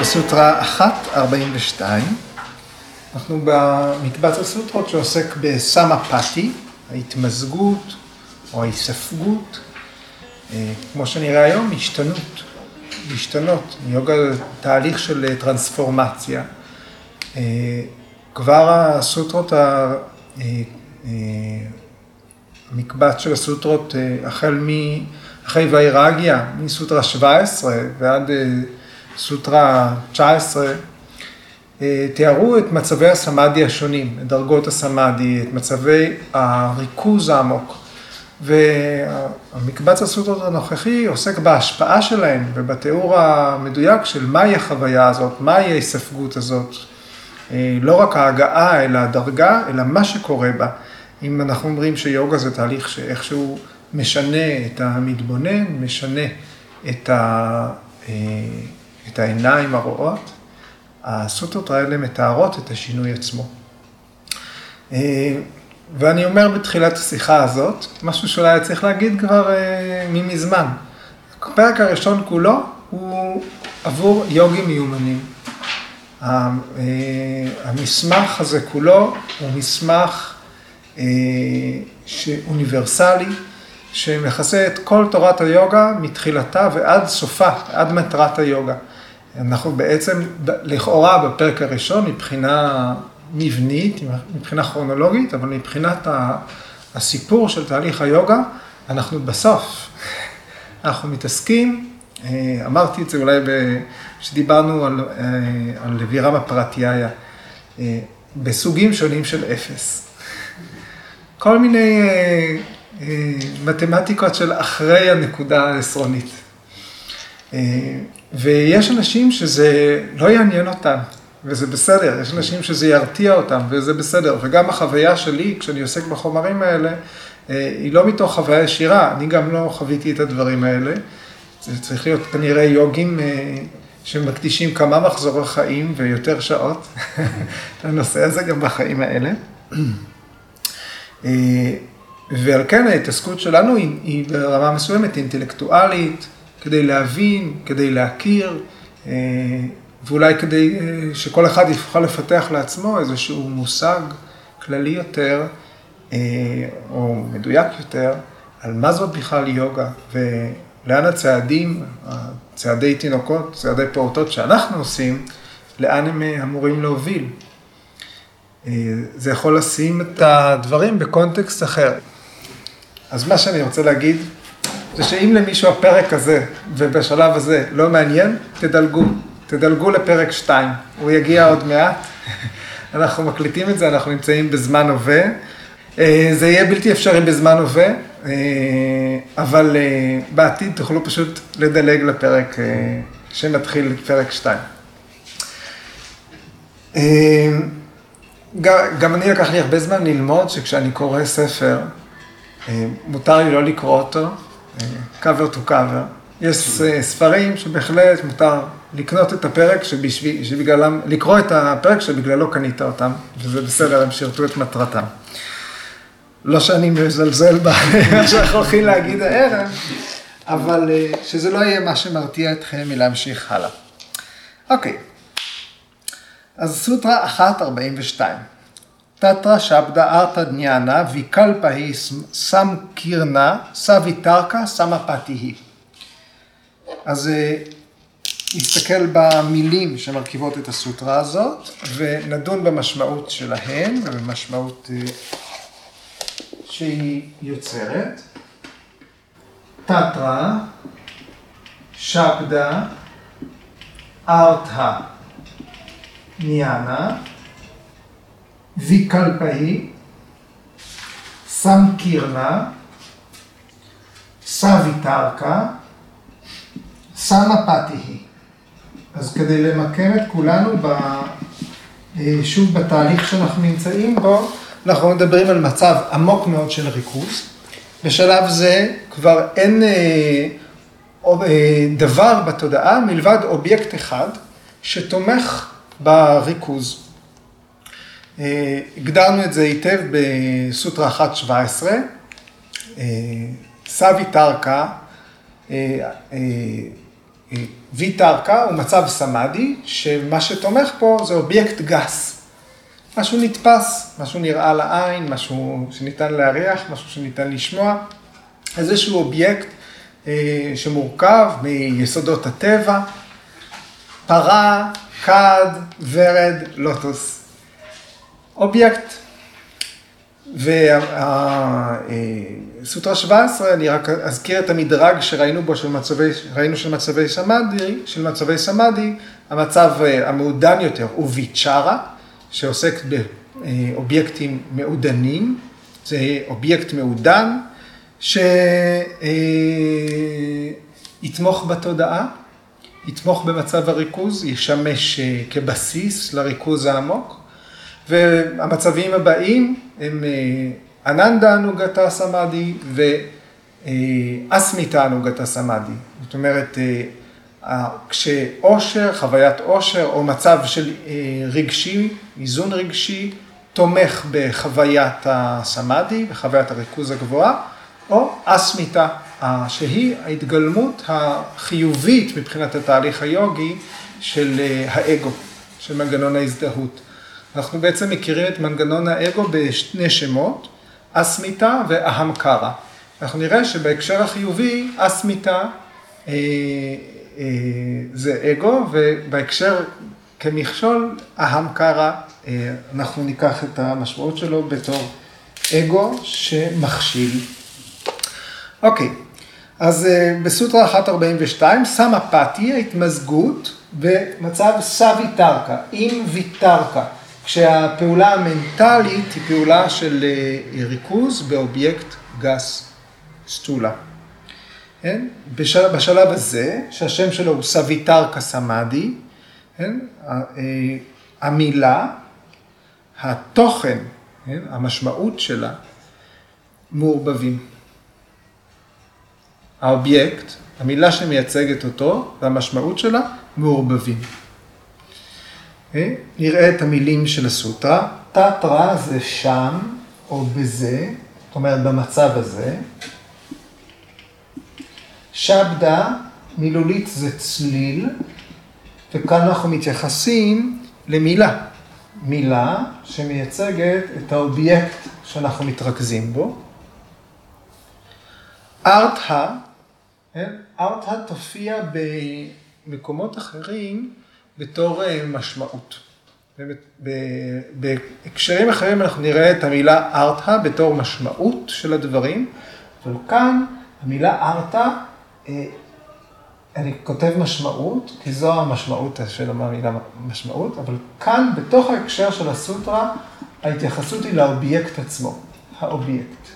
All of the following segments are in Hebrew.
בסוטרה 1.42. אנחנו במקבץ הסוטרות שעוסק בסמה פאטי, ההתמזגות או ההיספגות, אה, כמו שנראה היום, השתנות, להשתנות. יוגה זה תהליך של טרנספורמציה. אה, כבר הסוטרות, אה, המקבץ של הסוטרות החל מ... אחרי ויירגיה, מסוטרה 17 ועד סוטרה 19, אה, תיארו את מצבי הסמאדי השונים, את דרגות הסמאדי, את מצבי הריכוז העמוק. והמקבץ הסוטרות הנוכחי עוסק בהשפעה שלהם ובתיאור המדויק של מהי החוויה הזאת, מהי ההיספגות הזאת. אה, לא רק ההגעה אל הדרגה, אלא מה שקורה בה. אם אנחנו אומרים שיוגה זה תהליך שאיכשהו משנה את המתבונן, משנה את, ה, אה, את העיניים הרואות, הסוטות האלה מתארות את השינוי עצמו. אה, ואני אומר בתחילת השיחה הזאת, משהו שאולי צריך להגיד כבר אה, ממזמן. הפרק הראשון כולו הוא עבור יוגים מיומנים. המסמך הזה כולו הוא מסמך אוניברסלי, שמכסה את כל תורת היוגה מתחילתה ועד סופה, עד מטרת היוגה. אנחנו בעצם, לכאורה בפרק הראשון, מבחינה מבנית, מבחינה כרונולוגית, אבל מבחינת הסיפור של תהליך היוגה, אנחנו בסוף. אנחנו מתעסקים, אה, אמרתי את זה אולי כשדיברנו על, אה, על וירמה פרטיהיה, אה, בסוגים שונים של אפס. כל מיני מתמטיקות של אחרי הנקודה העשרונית. ויש אנשים שזה לא יעניין אותם, וזה בסדר, יש אנשים שזה ירתיע אותם, וזה בסדר. וגם החוויה שלי, כשאני עוסק בחומרים האלה, אה, היא לא מתוך חוויה ישירה, אני גם לא חוויתי את הדברים האלה. זה צריך להיות כנראה יוגים אה, שמקדישים כמה מחזורי חיים ויותר שעות לנושא הזה גם בחיים האלה. אה, ועל כן ההתעסקות שלנו היא, היא ברמה מסוימת אינטלקטואלית, כדי להבין, כדי להכיר, אה, ואולי כדי אה, שכל אחד יוכל לפתח לעצמו איזשהו מושג כללי יותר, אה, או מדויק יותר, על מה זאת בכלל יוגה, ולאן הצעדים, צעדי תינוקות, צעדי פעוטות שאנחנו עושים, לאן הם אמורים להוביל. זה יכול לשים את הדברים בקונטקסט אחר. אז מה שאני רוצה להגיד, זה שאם למישהו הפרק הזה, ובשלב הזה, לא מעניין, תדלגו. תדלגו לפרק 2, הוא יגיע עוד מעט. אנחנו מקליטים את זה, אנחנו נמצאים בזמן הווה. אה, זה יהיה בלתי אפשרי בזמן הווה, אה, אבל אה, בעתיד תוכלו פשוט לדלג לפרק שמתחיל פרק 2. גם אני לקח לי הרבה זמן ללמוד שכשאני קורא ספר, מותר לי לא לקרוא אותו, cover to cover. יש אה, ספרים שבהחלט מותר לקנות את הפרק שבשביל, שבגללם, לקרוא את הפרק שבגללו קנית אותם, וזה בסדר, הם שירתו את מטרתם. לא שאני מזלזל במה שאנחנו הולכים להגיד הערב, אבל אה, שזה לא יהיה מה שמרתיע אתכם מלהמשיך הלאה. אוקיי, אז סוטרה 1.42. תתרה שבדה ארתא דניאנה ויקלפה היא סם קירנה סביתרקה סמפתי היא. אז אה, נסתכל במילים שמרכיבות את הסוטרה הזאת ונדון במשמעות שלהן ובמשמעות אה, שהיא יוצרת. תתרה שבדה ארתא ניאנה ויקלפאי, סמקירנה, סביתרקה, סמפתיהי. אז כדי למקם את כולנו ב... אה, שוב בתהליך שאנחנו נמצאים בו, אנחנו מדברים על מצב עמוק מאוד של ריכוז. בשלב זה כבר אין אה, אה, דבר בתודעה מלבד אובייקט אחד שתומך בריכוז. אה, הגדרנו את זה היטב בסוטרה 1.17, אה, סביטרקה אה, ויתרקה הוא מצב סמאדי, שמה שתומך פה זה אובייקט גס. משהו נתפס, משהו נראה לעין, משהו שניתן להריח, משהו שניתן לשמוע. איזשהו אובייקט אה, שמורכב מיסודות הטבע, פרה, כד, ורד, לוטוס. אובייקט. והסוטרה 17, אני רק אזכיר את המדרג שראינו בו, של מצבי, ראינו של מצבי סמאדי, של מצבי סמאדי, המצב אה, המעודן יותר הוא ויצ'ארה, שעוסק באובייקטים מעודנים, זה אובייקט מעודן, שיתמוך בתודעה, יתמוך במצב הריכוז, ישמש אה, כבסיס לריכוז העמוק, והמצבים הבאים הם אה, אננדה אנוגתה סמאדי ואסמיתה אנוגתה סמאדי. זאת אומרת, אה, כשאושר, חוויית אושר או מצב של רגשי, איזון רגשי, תומך בחוויית הסמאדי, בחוויית הריכוז הגבוהה, או אסמיתה, שהיא ההתגלמות החיובית מבחינת התהליך היוגי של האגו, של מנגנון ההזדהות. אנחנו בעצם מכירים את מנגנון האגו בשני שמות, אסמיתה ואהמקרה. אנחנו נראה שבהקשר החיובי, אסמיתה אה, אה, זה אגו, ובהקשר כמכשול, אהמקרה, אה, אנחנו ניקח את המשמעות שלו בתור אגו שמכשיל. אוקיי, אז אה, בסוטרה 142, סמפתי, ההתמזגות במצב סוויטרקה, עם ויטרקה. כשהפעולה המנטלית היא פעולה של אה, ריכוז באובייקט גס סטולה. כן? בשל, בשלב הזה, שהשם שלו הוא סוויטר קסמדי, כן? אה, המילה, התוכן, כן? המשמעות שלה, מעורבבים. האובייקט, המילה שמייצגת אותו והמשמעות שלה, מעורבבים. נראה את המילים של הסוטרה. תתרה זה שם או בזה, זאת אומרת במצב הזה. שבדה, מילולית זה צליל, וכאן אנחנו מתייחסים למילה. מילה שמייצגת את האובייקט שאנחנו מתרכזים בו. ארתא, כן? ארתא תופיע במקומות אחרים בתור אה, משמעות. בהקשרים אחרים אנחנו נראה את המילה ארתא בתור משמעות של הדברים, אבל כאן המילה ארתא, אה, אני כותב משמעות, כי זו המשמעות של המילה משמעות, אבל כאן בתוך ההקשר של הסוטרה, ההתייחסות היא לאובייקט עצמו, האובייקט.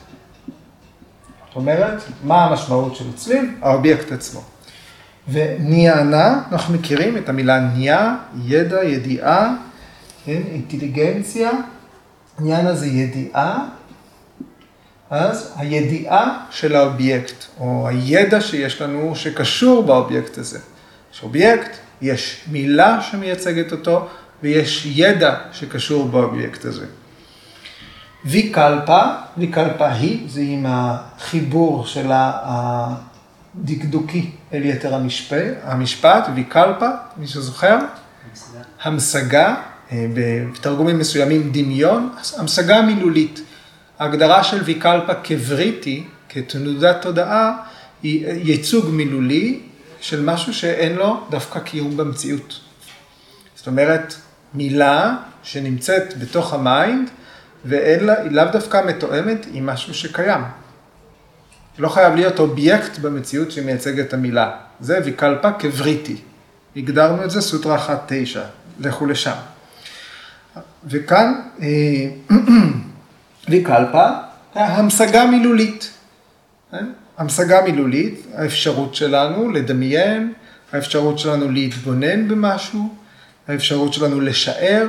זאת אומרת, מה המשמעות של צליל? האובייקט עצמו. וניאנה, אנחנו מכירים את המילה ניה, ידע, ידיעה, כן, אינטליגנציה, ניאנה זה ידיעה, אז הידיעה של האובייקט, או הידע שיש לנו שקשור באובייקט הזה. יש אובייקט, יש מילה שמייצגת אותו, ויש ידע שקשור באובייקט הזה. ויקלפה, ויקלפה היא, זה עם החיבור של ה... דקדוקי אל יתר המשפט, המשפט, ויקלפה, מי שזוכר? המשגה. המשגה, אה, בתרגומים מסוימים דמיון, המשגה מילולית. ההגדרה של ויקלפה כוריטי, כתנודת תודעה, היא ייצוג מילולי של משהו שאין לו דווקא קיום במציאות. זאת אומרת, מילה שנמצאת בתוך ה mind, והיא לאו דווקא מתואמת עם משהו שקיים. לא חייב להיות אובייקט במציאות שמייצג את המילה. זה ויקלפה כוריטי. הגדרנו את זה, סוטרה 1.9, לכו לשם. וכאן אה, ויקלפה, המשגה מילולית. כן? המשגה מילולית, האפשרות שלנו לדמיין, האפשרות שלנו להתבונן במשהו, האפשרות שלנו לשער,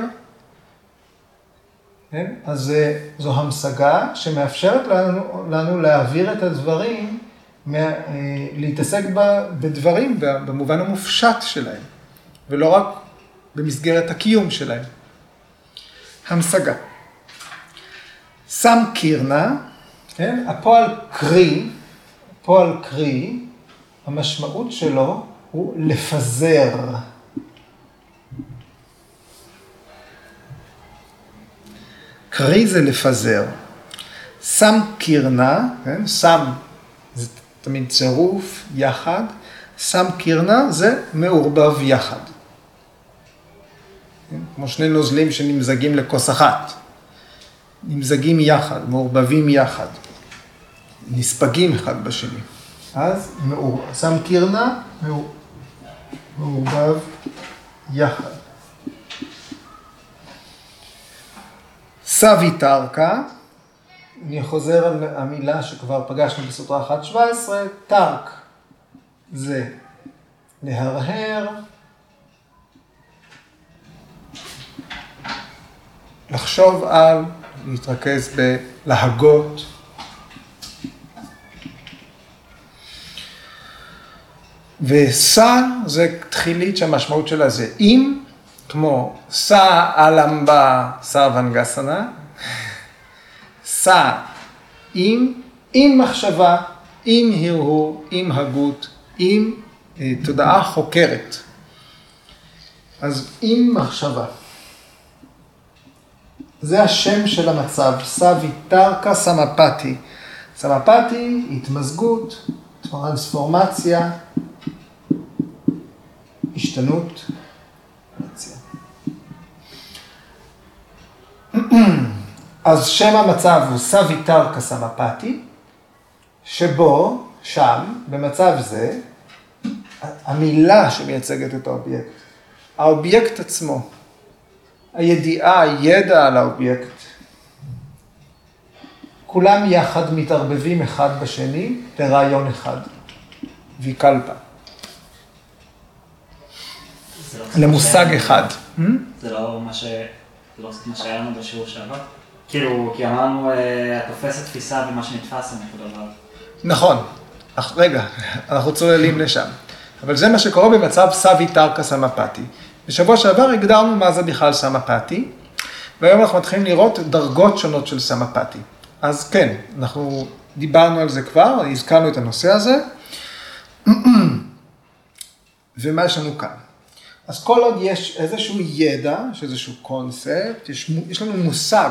כן? אז אה, זו המשגה שמאפשרת לנו, לנו להעביר את הדברים, אה, להתעסק בדברים במובן המופשט שלהם, ולא רק במסגרת הקיום שלהם. המשגה. סם קירנה, כן? הפועל קרי, הפועל קרי, המשמעות שלו הוא לפזר. קרי זה לפזר. שם קירנה, כן? שם זה תמיד צירוף יחד, שם קירנה זה מעורבב יחד. כן? כמו שני נוזלים שנמזגים לכוס אחת. נמזגים יחד, מעורבבים יחד, נספגים אחד בשני. אז מעור... שם מעור... מעורבב יחד. סבי טרקה, אני חוזר על המילה שכבר פגשנו בסוטרה 1.17, טרק. זה להרהר, לחשוב על, להתרכז בלהגות. וסע זה תחילית שהמשמעות שלה זה אם, כמו סע אלמבה סרבנגסנה, סע עם, עם מחשבה, עם הרהור, עם הגות, עם אה, תודעה חוקרת. אז עם מחשבה. זה השם של המצב, סוויטרקה סמפתי. סמפתי, התמזגות, טרנספורמציה, השתנות. אז שם המצב הוא סוויטרקה סמפטי, שבו, שם, במצב זה, המילה שמייצגת את האובייקט, האובייקט עצמו, הידיעה, הידע על האובייקט, כולם יחד מתערבבים אחד בשני לרעיון אחד, ויקלפה. לא למושג אחד. זה לא מה ש... לא מה שהיה לנו בשיעור שעבר? כאילו, כי אמרנו, אה, התופס התפיסה ומה שנתפס הם אותו דבר. נכון. אך, רגע, אנחנו צוללים לשם. אבל זה מה שקורה במצב סבי טרקה סמפתי. בשבוע שעבר הגדרנו מה זה בכלל סמפתי, והיום אנחנו מתחילים לראות דרגות שונות של סמפתי. אז כן, אנחנו דיברנו על זה כבר, הזכרנו את הנושא הזה. ומה יש לנו כאן? אז כל עוד יש איזשהו ידע, יש איזשהו קונספט, יש, יש לנו מושג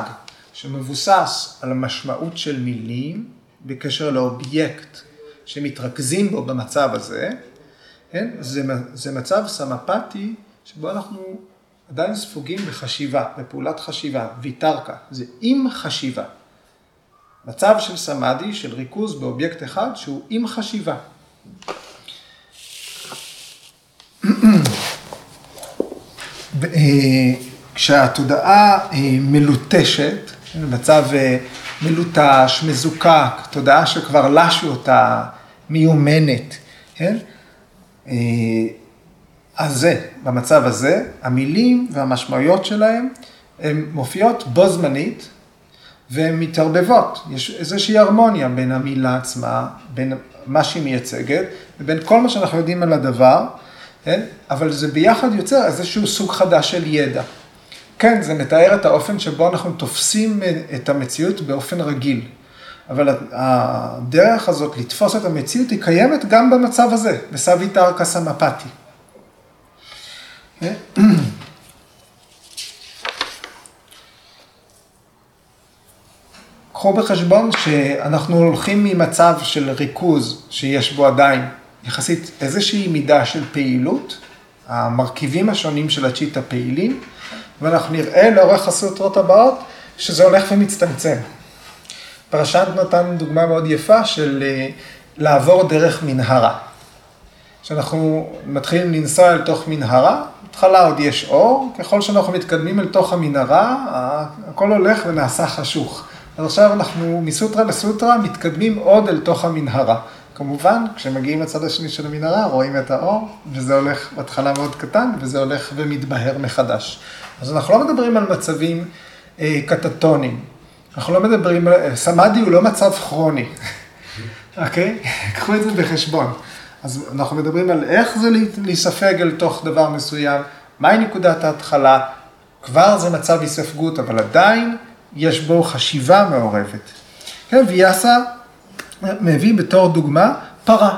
שמבוסס על המשמעות של מילים בקשר לאובייקט שמתרכזים בו במצב הזה, כן? זה, זה מצב סמפתי שבו אנחנו עדיין ספוגים בחשיבה, בפעולת חשיבה, ויתרקה, זה עם חשיבה. מצב של סמאדי, של ריכוז באובייקט אחד שהוא עם חשיבה. אה, כשהתודעה אה, מלוטשת, מצב אה, מלוטש, מזוקק, תודעה שכבר לשו אותה, מיומנת, כן? אז זה, במצב הזה, המילים והמשמעויות שלהם, הן מופיעות בו זמנית והן מתערבבות. יש איזושהי הרמוניה בין המילה עצמה, בין מה שהיא מייצגת, ובין כל מה שאנחנו יודעים על הדבר, כן? אבל זה ביחד יוצר איזשהו סוג חדש של ידע. כן, זה מתאר את האופן שבו אנחנו תופסים את המציאות באופן רגיל. אבל הדרך הזאת לתפוס את המציאות היא קיימת גם במצב הזה, בסביתר קסמפתי. קחו בחשבון שאנחנו הולכים ממצב של ריכוז שיש בו עדיין יחסית איזושהי מידה של פעילות, המרכיבים השונים של הצ'יט הפעילים, ואנחנו נראה לאורך הסוטרות הבאות שזה הולך ומצטמצם. פרשנט נתן דוגמה מאוד יפה של אה, לעבור דרך מנהרה. כשאנחנו מתחילים לנסוע אל תוך מנהרה, בהתחלה עוד יש אור, ככל שאנחנו מתקדמים אל תוך המנהרה, הכל הולך ונעשה חשוך. אז עכשיו אנחנו מסוטרה לסוטרה מתקדמים עוד אל תוך המנהרה. כמובן, כשמגיעים לצד השני של המנהרה, רואים את האור, וזה הולך בהתחלה מאוד קטן, וזה הולך ומתבהר מחדש. אז אנחנו לא מדברים על מצבים אה, קטטונים. אנחנו לא מדברים, אה, סמאדי הוא לא מצב כרוני, אוקיי? קחו את זה בחשבון. אז אנחנו מדברים על איך זה להיספג אל תוך דבר מסוים, מהי נקודת ההתחלה, כבר זה מצב היספגות, אבל עדיין יש בו חשיבה מעורבת. כן, ויאסה מביא בתור דוגמה פרה.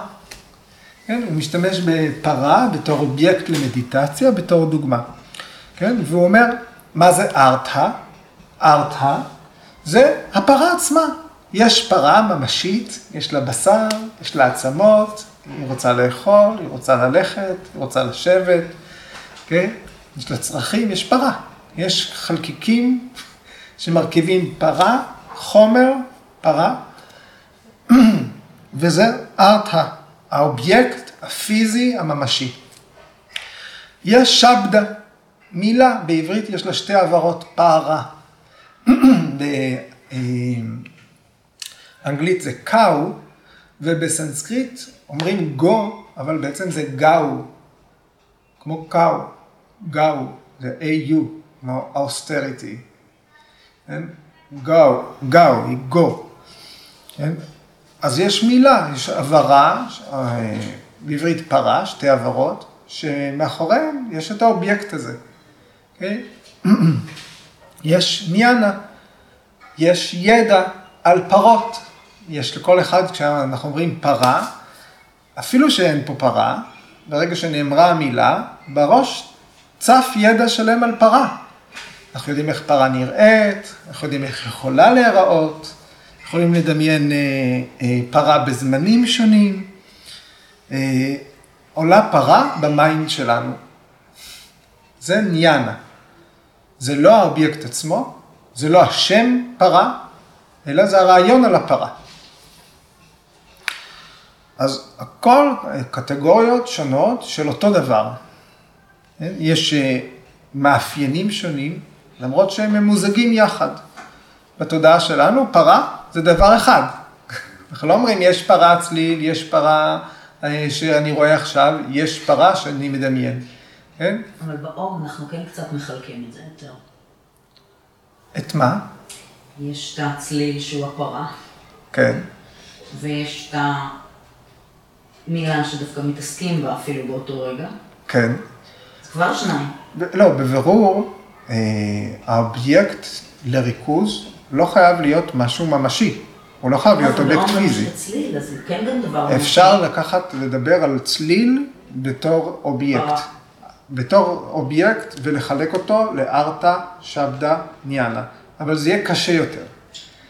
כן? הוא משתמש בפרה בתור אובייקט למדיטציה, בתור דוגמה. כן? והוא אומר, מה זה ארתא? ארתא זה הפרה עצמה. יש פרה ממשית, יש לה בשר, יש לה עצמות, היא רוצה לאכול, היא רוצה ללכת, היא רוצה לשבת, כן? יש לה צרכים, יש פרה. יש חלקיקים שמרכיבים פרה, חומר, פרה, וזה ארתא, האובייקט הפיזי הממשי. יש שבדה, מילה, בעברית יש לה שתי עברות, פרה. באנגלית זה קאו, ובסנסקריט אומרים גו, אבל בעצם זה גאו, כמו cow, גאו, זה A-U, כמו austerity. כן? גאו, גאו, היא גו. כן? אז יש מילה, יש הברה, אה, בעברית פרה, שתי הברות, שמאחוריהן יש את האובייקט הזה. Okay? אוקיי? יש ניאנה, יש ידע על פרות. יש לכל אחד, כשאנחנו אומרים פרה, אפילו שאין פה פרה, ברגע שנאמרה המילה, בראש צף ידע שלם על פרה. אנחנו יודעים איך פרה נראית, אנחנו יודעים איך יכולה להיראות, יכולים לדמיין אה, אה, פרה בזמנים שונים. אה, עולה פרה ב mind שלנו. זה ניאנה. זה לא האובייקט עצמו, זה לא השם פרה, אלא זה הרעיון על הפרה. אז הכל קטגוריות שונות של אותו דבר. יש מאפיינים שונים, למרות שהם ממוזגים יחד. בתודעה שלנו פרה זה דבר אחד. אנחנו לא אומרים יש פרה צליל, יש פרה אה, שאני רואה עכשיו, יש פרה שאני מדמיין. כן? אבל באור אנחנו כן קצת מחלקים את זה יותר. את מה? יש את הצליל שהוא הפרה. כן. ויש את המילה שדווקא מתעסקים בה אפילו באותו רגע. כן. אז כבר שניים. לא, בבירור, אה, האובייקט לריכוז לא חייב להיות משהו ממשי. הוא לא חייב להיות אובייקט פיזי. אבל לא צליל, אז זה כן גם דבר... אפשר לקחת, לדבר על צליל בתור אובייקט. בתור אובייקט ולחלק אותו לארתא, שבדה, ניאנה. אבל זה יהיה קשה יותר.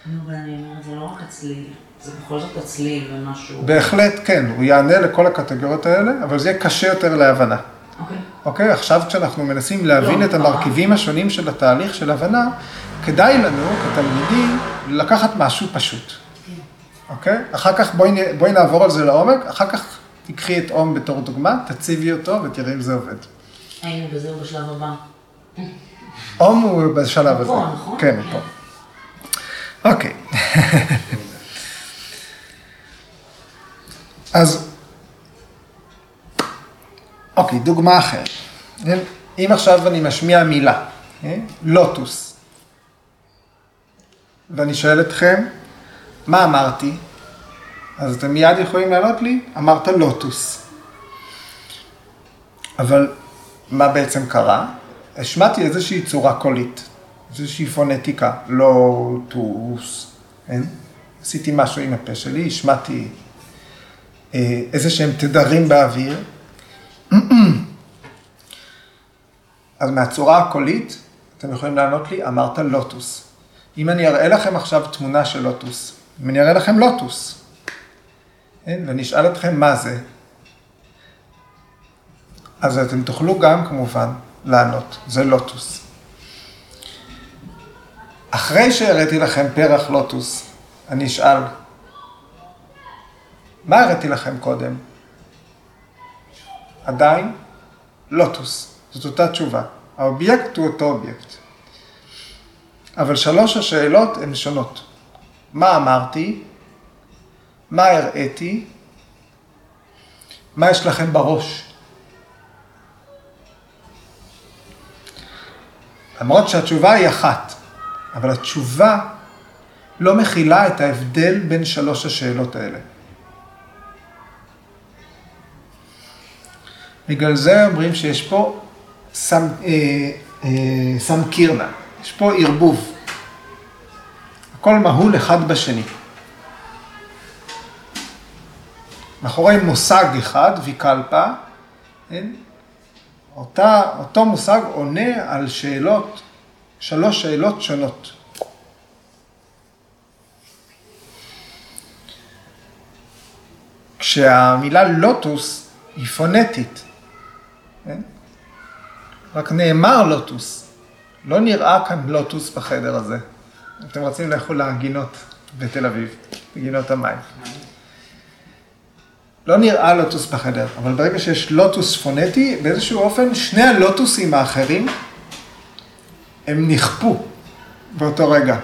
נו, אבל אני אומרת, זה לא רק הצליל, זה בכל זאת הצליל ומשהו... בהחלט כן, הוא יענה לכל הקטגוריות האלה, אבל זה יהיה קשה יותר להבנה. אוקיי. עכשיו כשאנחנו מנסים להבין לא, את המרכיבים השונים של התהליך של הבנה, כדאי לנו כתלמידים לקחת משהו פשוט. אוקיי? אחר כך בואי, בואי נעבור על זה לעומק, אחר כך תיקחי את אום בתור דוגמה, תציבי אותו ותראי אם זה עובד. היינו בזה בשלב הבא. אום הוא בשלב הזה. פה, נכון? כן, הוא פה. אוקיי. אז, אוקיי, דוגמה אחרת. אם עכשיו אני משמיע מילה, אה? לוטוס, ואני שואל אתכם, מה אמרתי? אז אתם מיד יכולים לענות לי, אמרת לוטוס. אבל מה בעצם קרה? השמעתי איזושהי צורה קולית, איזושהי פונטיקה, לוטוס, כן? עשיתי משהו עם הפה שלי, השמעתי אה, איזה שהם תדרים באוויר. אז מהצורה הקולית, אתם יכולים לענות לי, אמרת לוטוס. אם אני אראה לכם עכשיו תמונה של לוטוס, אם אני אראה לכם לוטוס, כן? ואני אשאל אתכם מה זה, אז אתם תוכלו גם כמובן לענות, זה לוטוס. אחרי שהראיתי לכם פרח לוטוס, אני אשאל, מה הראיתי לכם קודם? עדיין לוטוס, זאת אותה תשובה. האובייקט הוא אותו אובייקט. אבל שלוש השאלות הן שונות. מה אמרתי? מה הראיתי? מה יש לכם בראש? למרות שהתשובה היא אחת, אבל התשובה לא מכילה את ההבדל בין שלוש השאלות האלה. בגלל זה אומרים שיש פה סם, אה, אה, סם קירנה, יש פה ערבוב. הכל מהול אחד בשני. מאחורי מושג אחד, ויקלפה, כן? אותה, אותו מושג עונה על שאלות, שלוש שאלות שונות. כשהמילה לוטוס היא פונטית, כן? רק נאמר לוטוס, לא נראה כאן לוטוס בחדר הזה. אתם רוצים לכו לגינות בתל אביב, לגינות המים. לא נראה לוטוס בחדר, אבל ברגע שיש לוטוס פונטי, באיזשהו אופן שני הלוטוסים האחרים, הם נכפו באותו רגע.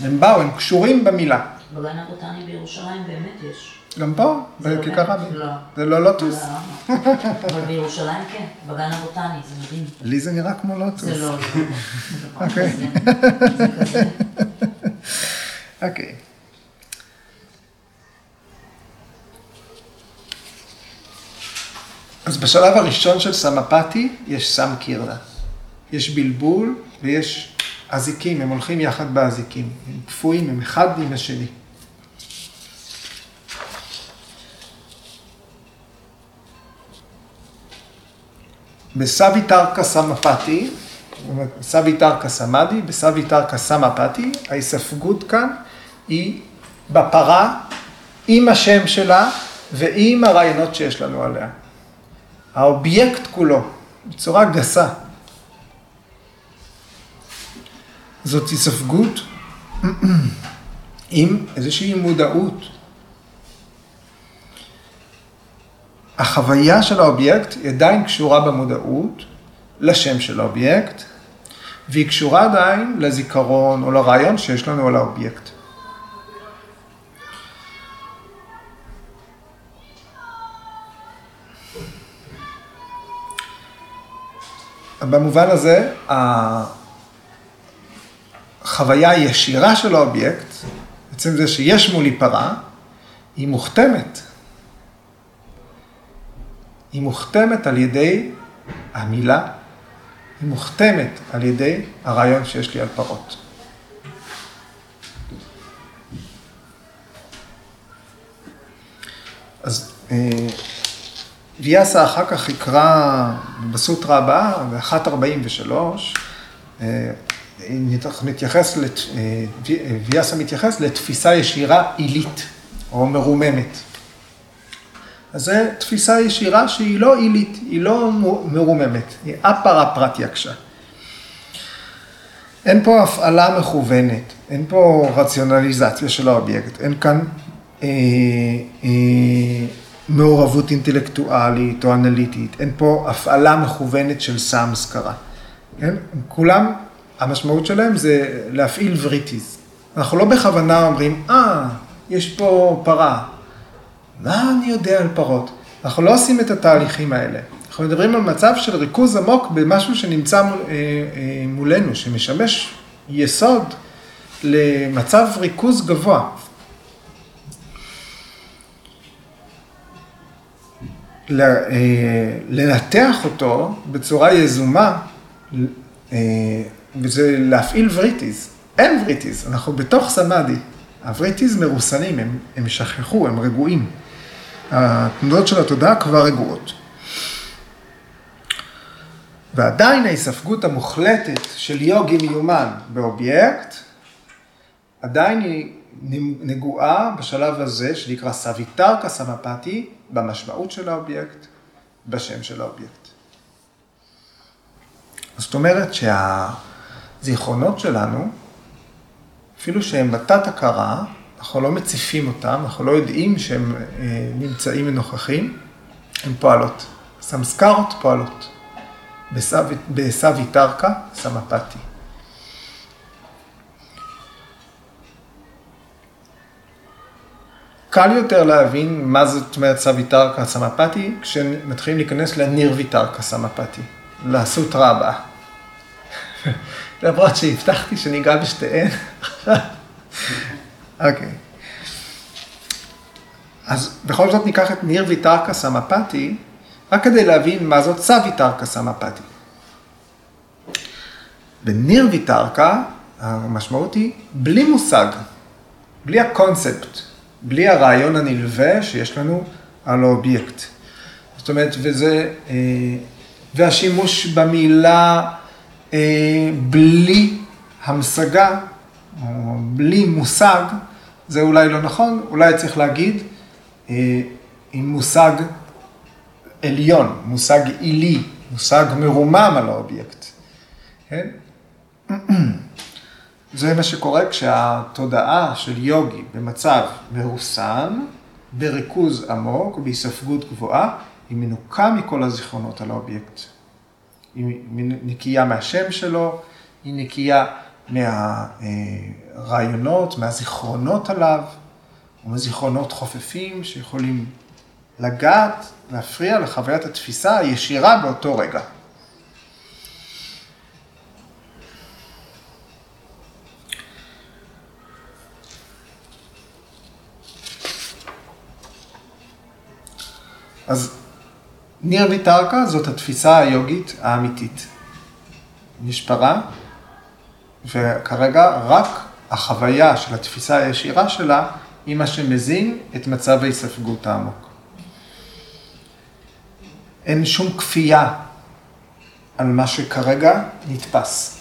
הם באו, הם קשורים במילה. בגן הבוטני בירושלים באמת יש. גם פה, בכיכר? רבין. לא. זה לא לוטוס? לא, אבל בירושלים כן, בגן הבוטני, זה מדהים. לי זה נראה כמו לוטוס. זה לא, זה לא. אוקיי. כזה. אוקיי. אז בשלב הראשון של סמפתי יש סם קירנה. יש בלבול ויש אזיקים, הם הולכים יחד באזיקים. הם קפואים, הם אחד עם השני. בסביתרקה סמפתי, סביתרקה סמדי, בסביתרקה סמפתי, ההיספגות כאן היא בפרה עם השם שלה ועם הרעיונות שיש לנו עליה. האובייקט כולו, בצורה גסה. זאת היספגות עם איזושהי מודעות. החוויה של האובייקט היא עדיין קשורה במודעות לשם של האובייקט, והיא קשורה עדיין לזיכרון או לרעיון שיש לנו על האובייקט. במובן הזה, החוויה הישירה של האובייקט, בעצם זה שיש מולי פרה, היא מוכתמת. היא מוכתמת על ידי המילה, היא מוכתמת על ידי הרעיון שיש לי על פרות. אז אה, ויאסה אחר כך יקרא בסוטרה הבאה, ב-143, אה, אנחנו נתייחס, לת- אה, וי- ויאסה מתייחס לתפיסה ישירה עילית או מרוממת. אז זו תפיסה ישירה שהיא לא עילית, היא לא מרוממת, היא אפרה פרטייקשה. אין פה הפעלה מכוונת, אין פה רציונליזציה של האובייקט, אין כאן אה, אה, מעורבות אינטלקטואלית או אנליטית, אין פה הפעלה מכוונת של סמסקרה. כן? כולם, המשמעות שלהם זה להפעיל וריטיז. אנחנו לא בכוונה אומרים, אה, יש פה פרה. מה אני יודע על פרות? אנחנו לא עושים את התהליכים האלה. אנחנו מדברים על מצב של ריכוז עמוק במשהו שנמצא מול, אה, אה, מולנו, שמשמש יסוד למצב ריכוז גבוה. אה, לנתח אותו בצורה יזומה, אה, וזה להפעיל וריטיז. אין וריטיז, אנחנו בתוך סמאדי. הווריטיז מרוסנים, הם, הם שככו, הם רגועים. התנודות של התודעה כבר רגועות. ועדיין ההיספגות המוחלטת של יוגי מיומן באובייקט, עדיין היא נגועה בשלב הזה שנקרא סוויטרקה סמפטי, במשמעות של האובייקט, בשם של האובייקט. זאת אומרת שהזיכרונות שלנו, אפילו שהם בתת הכרה, אנחנו לא מציפים אותם, אנחנו לא יודעים שהם אה, נמצאים ונוכחים, הן פועלות. סמסקרות פועלות. בסביטרקה סמפתי. קל יותר להבין מה זאת אומרת סביטרקה סמפתי, כשמתחילים להיכנס לנירביטרקה סמפתי, לסוטרה הבאה. למרות שהבטחתי שניגע בשתיהן. אוקיי. אז בכל זאת ניקח את ניר ויטרקה סמפתי, רק כדי להבין מה זאת סביטרקה סמפתי. בניר ויטרקה המשמעות היא בלי מושג, בלי הקונספט, בלי הרעיון הנלווה שיש לנו על האובייקט. זאת אומרת, וזה, אה, והשימוש במילה אה, בלי המשגה, או בלי מושג, זה אולי לא נכון, אולי צריך להגיד עם מושג עליון, מושג עילי, מושג מרומם על האובייקט. כן? זה מה שקורה כשהתודעה של יוגי במצב מרוסן, בריכוז עמוק, בהיספגות גבוהה, היא מנוקה מכל הזיכרונות על האובייקט. היא נקייה מהשם שלו, היא נקייה מהרעיונות, מהזיכרונות עליו, ומזיכרונות חופפים שיכולים לגעת, להפריע לחוויית התפיסה הישירה באותו רגע. אז ניר ויטרקה זאת התפיסה היוגית האמיתית. יש פרה, וכרגע רק החוויה של התפיסה הישירה שלה היא מה שמזין את מצב ההיספגות העמוק. אין שום כפייה על מה שכרגע נתפס.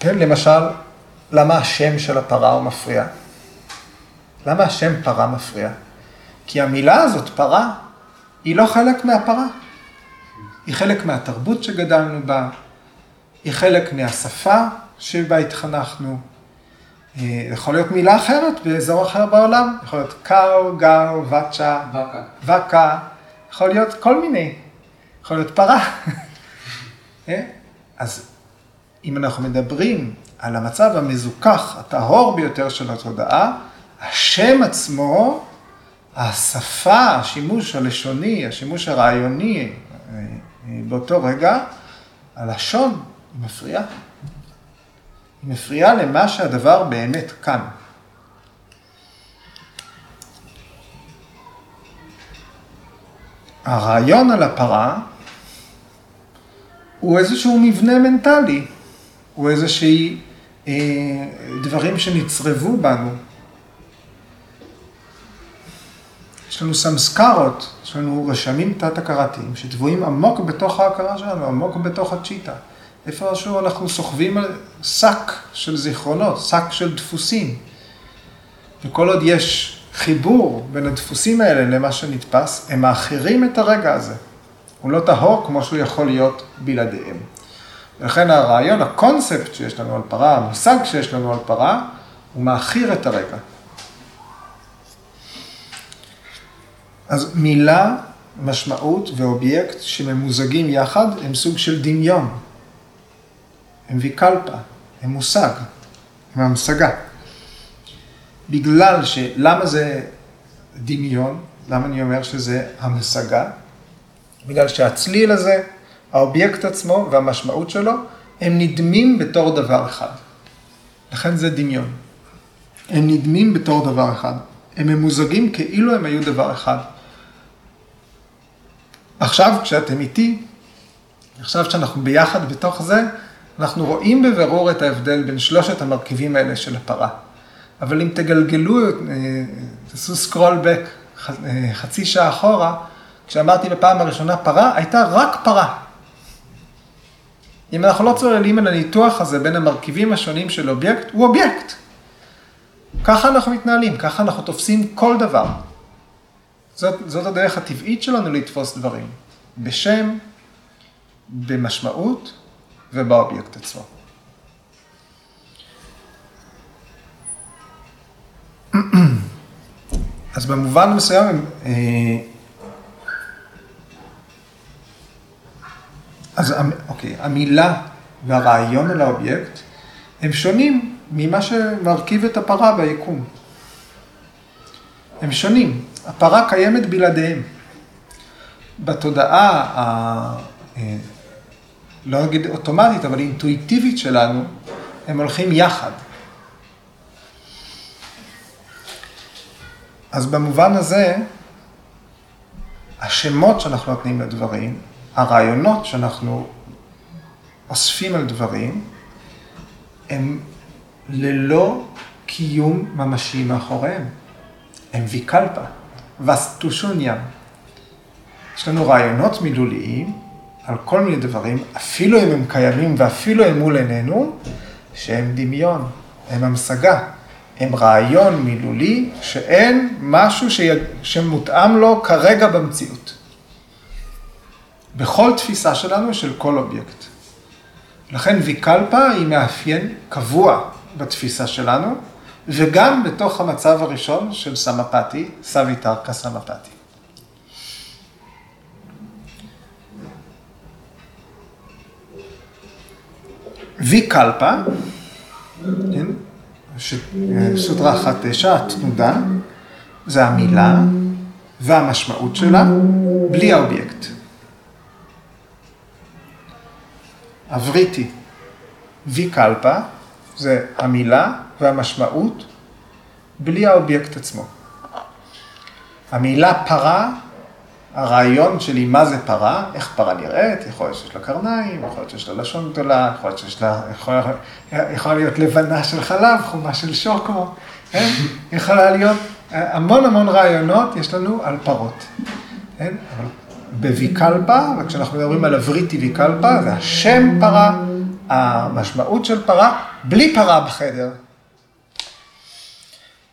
כן, למשל, למה השם של הפרה הוא מפריע? למה השם פרה מפריע? כי המילה הזאת, פרה, היא לא חלק מהפרה. היא חלק מהתרבות שגדלנו בה, היא חלק מהשפה שבה התחנכנו. אה, יכול להיות מילה אחרת באזור אחר בעולם, יכול להיות קאו, גאו, ואצ'ה, וקה, יכול להיות כל מיני, יכול להיות פרה. אה? אז אם אנחנו מדברים על המצב המזוכח, הטהור ביותר של התודעה, השם עצמו, השפה, השימוש הלשוני, השימוש הרעיוני אה, באותו רגע, הלשון היא מפריעה. היא מפריעה למה שהדבר באמת כאן. הרעיון על הפרה הוא איזשהו מבנה מנטלי, הוא איזשהי אה, דברים שנצרבו בנו. יש לנו סמסקרות, יש לנו רשמים תת-הכרתיים שטבועים עמוק בתוך ההכרה שלנו, עמוק בתוך הצ'יטה. איפשהו אנחנו סוחבים על שק של זיכרונות, שק של דפוסים. וכל עוד יש חיבור בין הדפוסים האלה למה שנתפס, הם מאחרים את הרגע הזה. הוא לא טהור כמו שהוא יכול להיות בלעדיהם. ולכן הרעיון, הקונספט שיש לנו על פרה, המושג שיש לנו על פרה, הוא מאחיר את הרגע. אז מילה, משמעות ואובייקט שממוזגים יחד הם סוג של דמיון. הם ויקלפה, הם מושג, הם המשגה. בגלל ש... למה זה דמיון? למה אני אומר שזה המשגה? בגלל שהצליל הזה, האובייקט עצמו והמשמעות שלו, הם נדמים בתור דבר אחד. לכן זה דמיון. הם נדמים בתור דבר אחד. הם ממוזגים כאילו הם היו דבר אחד. עכשיו, כשאתם איתי, עכשיו שאנחנו ביחד בתוך זה, אנחנו רואים בבירור את ההבדל בין שלושת המרכיבים האלה של הפרה. אבל אם תגלגלו, אה, תעשו scroll back אה, חצי שעה אחורה, כשאמרתי בפעם הראשונה פרה, הייתה רק פרה. אם אנחנו לא צוללים על הניתוח הזה בין המרכיבים השונים של אובייקט, הוא אובייקט. ככה אנחנו מתנהלים, ככה אנחנו תופסים כל דבר. זאת, זאת הדרך הטבעית שלנו לתפוס דברים. בשם, במשמעות ובאובייקט עצמו. אז במובן מסוים, אה, אז אוקיי, המילה והרעיון על האובייקט הם שונים ממה שמרכיב את הפרה ביקום. הם שונים. הפרה קיימת בלעדיהם. בתודעה, ה... אה, לא נגיד אוטומטית, אבל אינטואיטיבית שלנו, הם הולכים יחד. אז במובן הזה, השמות שאנחנו נותנים לדברים, הרעיונות שאנחנו אוספים על דברים, הם ללא קיום ממשי מאחוריהם. הם ויקלפה, וסטושוניה. יש לנו רעיונות מילוליים על כל מיני דברים, אפילו אם הם קיימים ואפילו הם מול עינינו, שהם דמיון, הם המשגה, הם רעיון מילולי שאין משהו ש... שמותאם לו כרגע במציאות. בכל תפיסה שלנו של כל אובייקט. לכן ויקלפה היא מאפיין קבוע בתפיסה שלנו, וגם בתוך המצב הראשון של סמפתי, סוויטרקה סמפתי. ויקלפה, כן? סוטרה אחת תשע, התנודה, זה המילה והמשמעות שלה, בלי האובייקט. הווריטי, ויקלפה, זה המילה והמשמעות בלי האובייקט עצמו. המילה פרה, הרעיון שלי מה זה פרה, איך פרה נראית, יכול להיות שיש לה קרניים, יכול להיות שיש לה לשון גדולה, יכול להיות שיש לה, יכול, יכולה להיות לבנה של חלב, חומה של שוקו, כן? יכולה להיות המון המון רעיונות יש לנו על פרות. כן? בוויקלפה, וכשאנחנו מדברים על הווריטי ויקלפה, זה השם פרה, המשמעות של פרה, בלי פרה בחדר.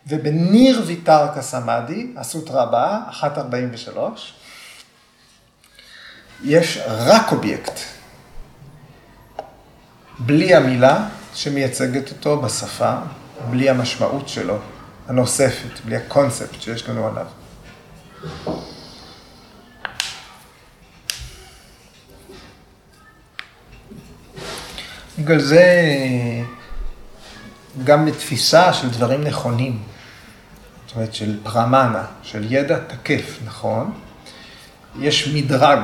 ובניר ויתרקה סמאדי, הסוטרה הבאה, 1.43, יש רק אובייקט, בלי המילה שמייצגת אותו בשפה, בלי המשמעות שלו, הנוספת, בלי הקונספט שיש לנו עליו. בגלל זה גם בתפיסה של דברים נכונים, זאת אומרת של פרמנה, של ידע תקף, נכון? יש מדרג.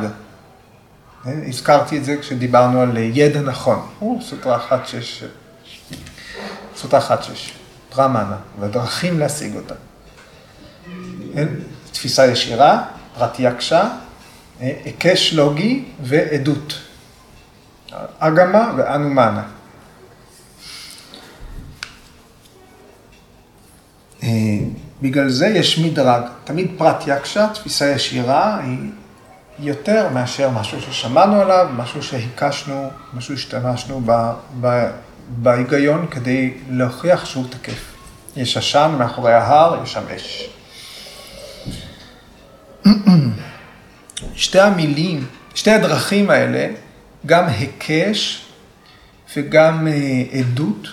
הזכרתי את זה כשדיברנו על ידע נכון. הוא סוטרה 1.6. סוטרה 1.6. פרמנה, ודרכים להשיג אותה. תפיסה ישירה, פרטייקשה, היקש לוגי ועדות. אגמה ואנומנה. אה, בגלל זה יש מדרג. תמיד פרט יקשה, תפיסה ישירה, היא יותר מאשר משהו ששמענו עליו, משהו שהיקשנו, משהו שהשתמשנו ב, ב, בהיגיון כדי להוכיח שהוא תקף. יש עשן מאחורי ההר, יש שם אש. שתי המילים, שתי הדרכים האלה, גם היקש וגם אה, עדות,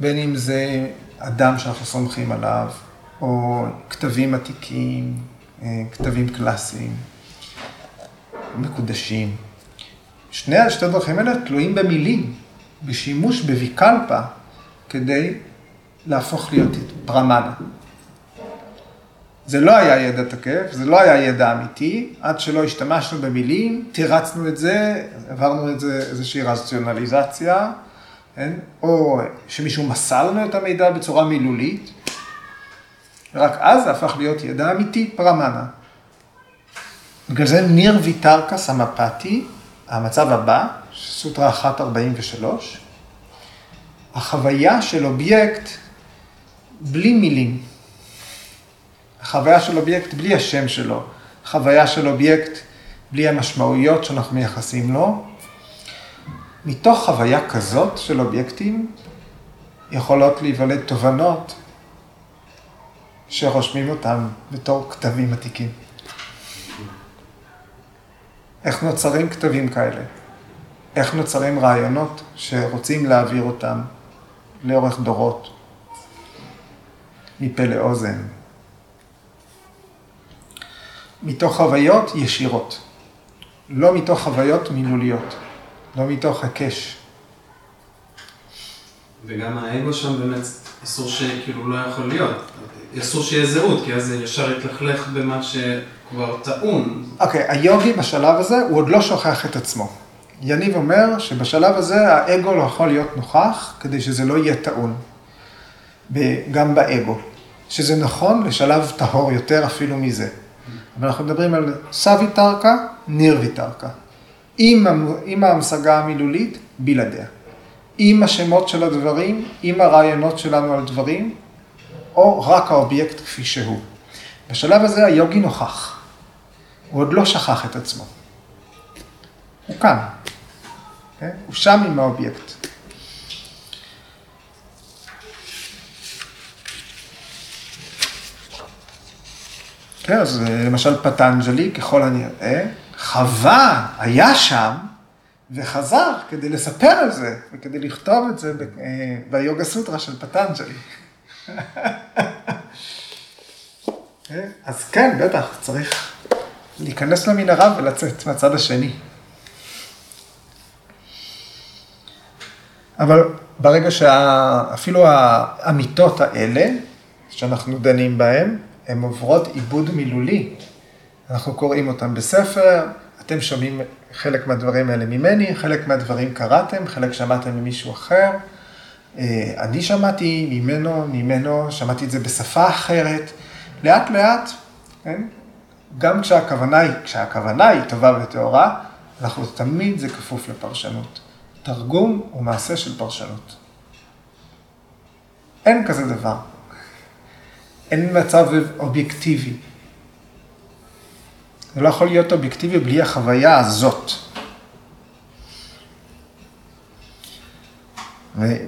בין אם זה אדם שאנחנו סומכים עליו, או כתבים עתיקים, אה, כתבים קלאסיים, מקודשים. שני שתי הדרכים האלה תלויים במילים, בשימוש בוויקלפה, כדי להפוך להיות פרמנה. זה לא היה ידע תקף, זה לא היה ידע אמיתי, עד שלא השתמשנו במילים, תירצנו את זה, עברנו את זה איזושהי רציונליזציה, כן? או שמישהו מסר לנו את המידע בצורה מילולית, ורק אז זה הפך להיות ידע אמיתי, פרמנה. בגלל זה נירויתרקה סמפתי, המצב הבא, סוטרה 143, החוויה של אובייקט בלי מילים. חוויה של אובייקט בלי השם שלו, חוויה של אובייקט בלי המשמעויות שאנחנו מייחסים לו. מתוך חוויה כזאת של אובייקטים יכולות להיוולד תובנות שרושמים אותם בתור כתבים עתיקים. איך נוצרים כתבים כאלה? איך נוצרים רעיונות שרוצים להעביר אותם לאורך דורות, מפה לאוזן, מתוך חוויות ישירות, לא מתוך חוויות מילוליות, לא מתוך הקש. וגם האגו שם באמת אסור שכאילו לא יכול להיות, אסור שיהיה זהות, כי אז זה ישר יתלכלך במה שכבר טעון. אוקיי, okay, היוגי בשלב הזה, הוא עוד לא שוכח את עצמו. יניב אומר שבשלב הזה האגו לא יכול להיות נוכח כדי שזה לא יהיה טעון, גם באגו. שזה נכון לשלב טהור יותר אפילו מזה. אבל אנחנו מדברים על סוויתרקה, נירויתרקה. עם, עם ההמשגה המילולית, בלעדיה. עם השמות של הדברים, עם הרעיונות שלנו על דברים, או רק האובייקט כפי שהוא. בשלב הזה היוגי נוכח. הוא עוד לא שכח את עצמו. הוא כאן. כן? הוא שם עם האובייקט. כן, אז אה, למשל פטנג'לי, ככל הנראה, חווה, היה שם, וחזר כדי לספר על זה, וכדי לכתוב את זה אה, ביוגה סוטרה של פטנג'לי. אה, אז כן, בטח, צריך להיכנס למנהרה ולצאת מהצד השני. אבל ברגע שאפילו האמיתות האלה, שאנחנו דנים בהן, הן עוברות עיבוד מילולי. אנחנו קוראים אותן בספר, אתם שומעים חלק מהדברים האלה ממני, חלק מהדברים קראתם, חלק שמעתם ממישהו אחר. אה, אני שמעתי ממנו, ממנו, שמעתי את זה בשפה אחרת. לאט לאט, כן? גם כשהכוונה היא, כשהכוונה היא טובה וטהורה, אנחנו תמיד זה כפוף לפרשנות. תרגום הוא מעשה של פרשנות. אין כזה דבר. אין מצב אובייקטיבי. זה לא יכול להיות אובייקטיבי בלי החוויה הזאת.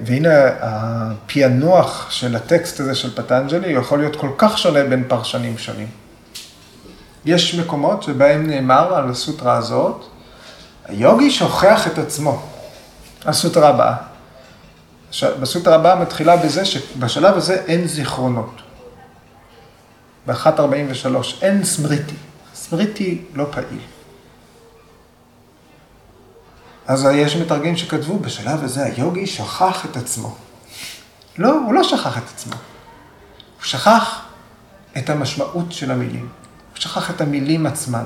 והנה הפענוח של הטקסט הזה של פטנג'לי יכול להיות כל כך שונה בין פרשנים שונים. יש מקומות שבהם נאמר על הסוטרה הזאת, היוגי שוכח את עצמו. הסוטרה הבאה. בסוטרה הבאה מתחילה בזה שבשלב הזה אין זיכרונות. ב-1.43 אין סמריטי. סמריטי לא פעיל. אז יש מתרגמים שכתבו, בשלב הזה היוגי שכח את עצמו. לא, הוא לא שכח את עצמו. הוא שכח את המשמעות של המילים. הוא שכח את המילים עצמן.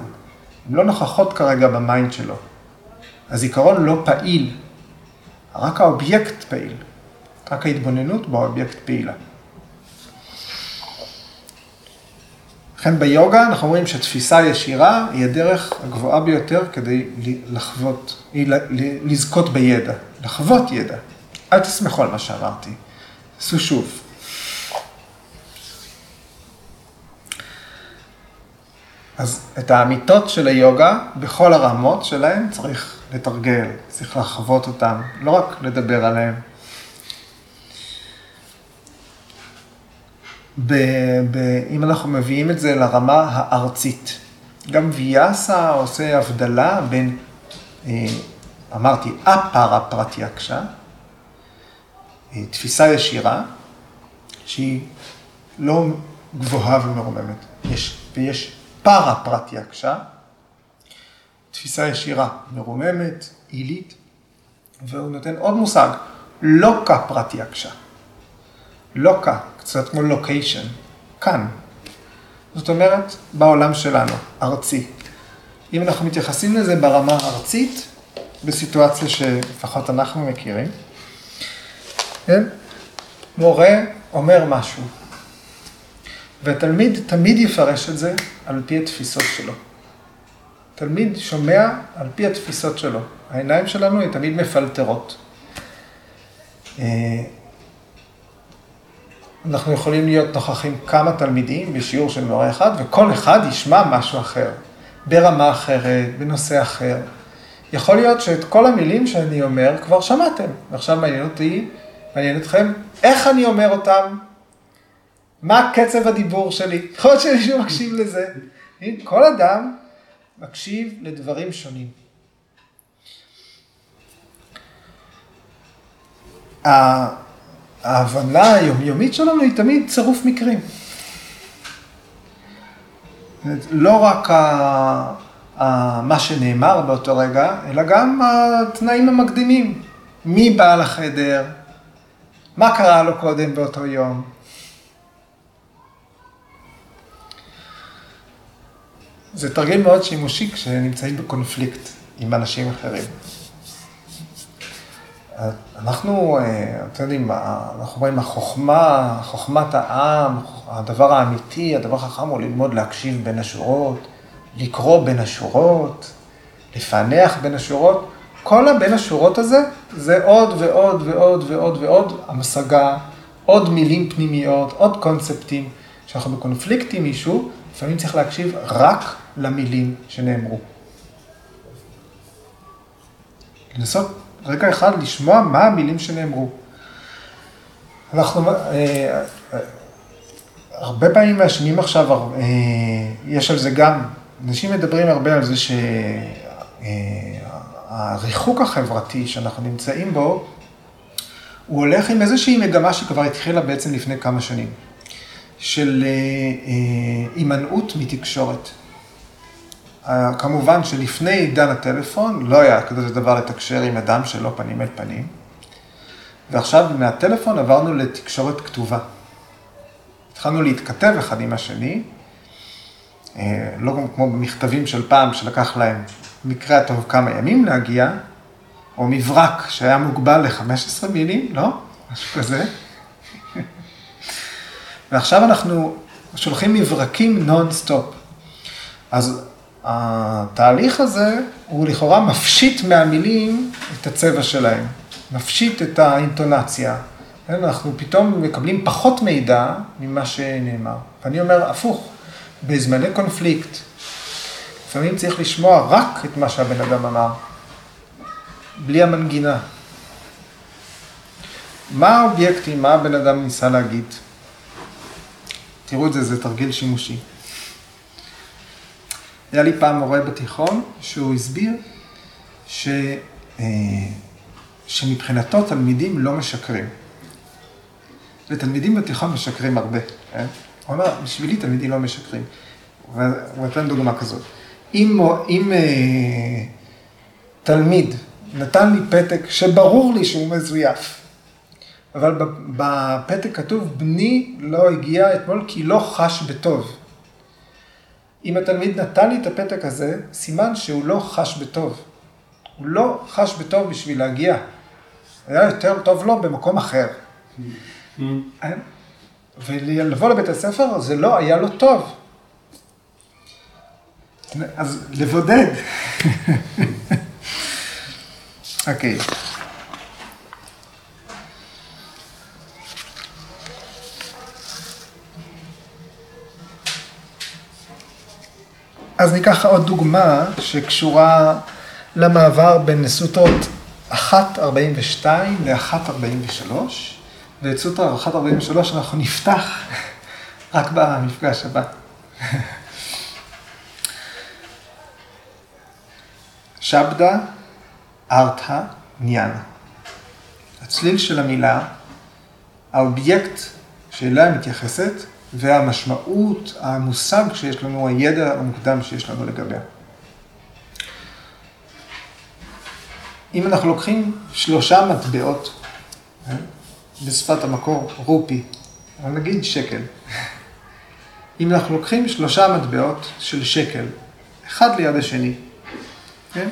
הן לא נוכחות כרגע ב mind שלו. הזיכרון לא פעיל, רק האובייקט פעיל. רק ההתבוננות באובייקט פעילה. לכן ביוגה אנחנו אומרים שתפיסה ישירה היא הדרך הגבוהה ביותר כדי לחוות, לזכות בידע, לחוות ידע. אל תסמכו על מה שאמרתי, עשו שוב. אז את האמיתות של היוגה, בכל הרמות שלהן, צריך לתרגל, צריך לחוות אותן, לא רק לדבר עליהן. ב, ב, אם אנחנו מביאים את זה לרמה הארצית. גם ויאסה עושה הבדלה בין, אה, אמרתי, אפרה פרטיאקשה, אה, תפיסה ישירה, שהיא לא גבוהה ומרוממת, יש, ויש פרה פרטיאקשה, תפיסה ישירה, מרוממת, עילית, והוא נותן עוד מושג, לוקה פרטיאקשה. לוקה, קצת כמו לוקיישן, כאן. זאת אומרת, בעולם שלנו, ארצי. אם אנחנו מתייחסים לזה ברמה הארצית, בסיטואציה שלפחות אנחנו מכירים, כן? מורה אומר משהו, והתלמיד תמיד יפרש את זה על פי התפיסות שלו. תלמיד שומע על פי התפיסות שלו. העיניים שלנו הן תמיד מפלטרות. אה, אנחנו יכולים להיות נוכחים כמה תלמידים בשיעור של מורה אחד, וכל אחד ישמע משהו אחר, ברמה אחרת, בנושא אחר. יכול להיות שאת כל המילים שאני אומר כבר שמעתם, ועכשיו מעניין אותי, מעניין אתכם, איך אני אומר אותם, מה קצב הדיבור שלי, יכול להיות שמישהו מקשיב לזה. כל אדם מקשיב לדברים שונים. ההבנה היומיומית שלנו היא תמיד צירוף מקרים. לא רק ה, ה, מה שנאמר באותו רגע, אלא גם התנאים המקדימים. מי בא לחדר? מה קרה לו קודם באותו יום? זה תרגיל מאוד שימושי כשנמצאים בקונפליקט עם אנשים אחרים. אנחנו, אה, אתם יודעים, אנחנו רואים, החוכמה, חוכמת העם, הדבר האמיתי, הדבר החכם הוא ללמוד להקשיב בין השורות, לקרוא בין השורות, לפענח בין השורות. כל הבין השורות הזה, זה עוד ועוד ועוד ועוד ועוד המשגה, עוד מילים פנימיות, עוד קונספטים. כשאנחנו בקונפליקט עם מישהו, לפעמים צריך להקשיב רק למילים שנאמרו. לנסות רגע אחד לשמוע מה המילים שנאמרו. אנחנו אה, אה, הרבה פעמים מאשימים עכשיו, אה, יש על זה גם, אנשים מדברים הרבה על זה שהריחוק החברתי שאנחנו נמצאים בו, הוא הולך עם איזושהי מגמה שכבר התחילה בעצם לפני כמה שנים, של הימנעות מתקשורת. כמובן שלפני עידן הטלפון לא היה כזה דבר לתקשר עם אדם שלא פנים אל פנים, ועכשיו מהטלפון עברנו לתקשורת כתובה. התחלנו להתכתב אחד עם השני, אה, לא כמו במכתבים של פעם שלקח להם מקרה הטוב כמה ימים להגיע, או מברק שהיה מוגבל ל-15 מילים, לא? משהו כזה. ועכשיו אנחנו שולחים מברקים נונסטופ. אז התהליך הזה הוא לכאורה מפשיט מהמילים את הצבע שלהם, מפשיט את האינטונציה. כן, אנחנו פתאום מקבלים פחות מידע ממה שנאמר. ואני אומר, הפוך, בזמני קונפליקט, לפעמים צריך לשמוע רק את מה שהבן אדם אמר, בלי המנגינה. מה האובייקטים, מה הבן אדם ניסה להגיד? תראו את זה, זה תרגיל שימושי. היה לי פעם מורה בתיכון שהוא הסביר ש, אה, שמבחינתו תלמידים לא משקרים. ותלמידים בתיכון משקרים הרבה. כן? הוא אמר, בשבילי תלמידים לא משקרים. והוא נתן דוגמה כזאת. אם, אם אה, תלמיד נתן לי פתק שברור לי שהוא מזויף, אבל בפתק כתוב, בני לא הגיע אתמול כי לא חש בטוב. אם התלמיד נתן לי את הפתק הזה, סימן שהוא לא חש בטוב. הוא לא חש בטוב בשביל להגיע. היה יותר טוב לו במקום אחר. ולבוא לבית הספר זה לא היה לו טוב. אז לבודד. אוקיי. okay. אז ניקח עוד דוגמה שקשורה למעבר בין סוטרות 1.42 ל-1.43, ואת סוטרה 1.43 אנחנו נפתח רק במפגש הבא. שבדה, ארתא, ניאנה. הצליל של המילה, האובייקט שאליה מתייחסת, והמשמעות, המושג שיש לנו, הידע המוקדם שיש לנו לגביה. אם אנחנו לוקחים שלושה מטבעות, אה, בשפת המקור רופי, נגיד שקל. אם אנחנו לוקחים שלושה מטבעות של שקל, אחד ליד השני, כן?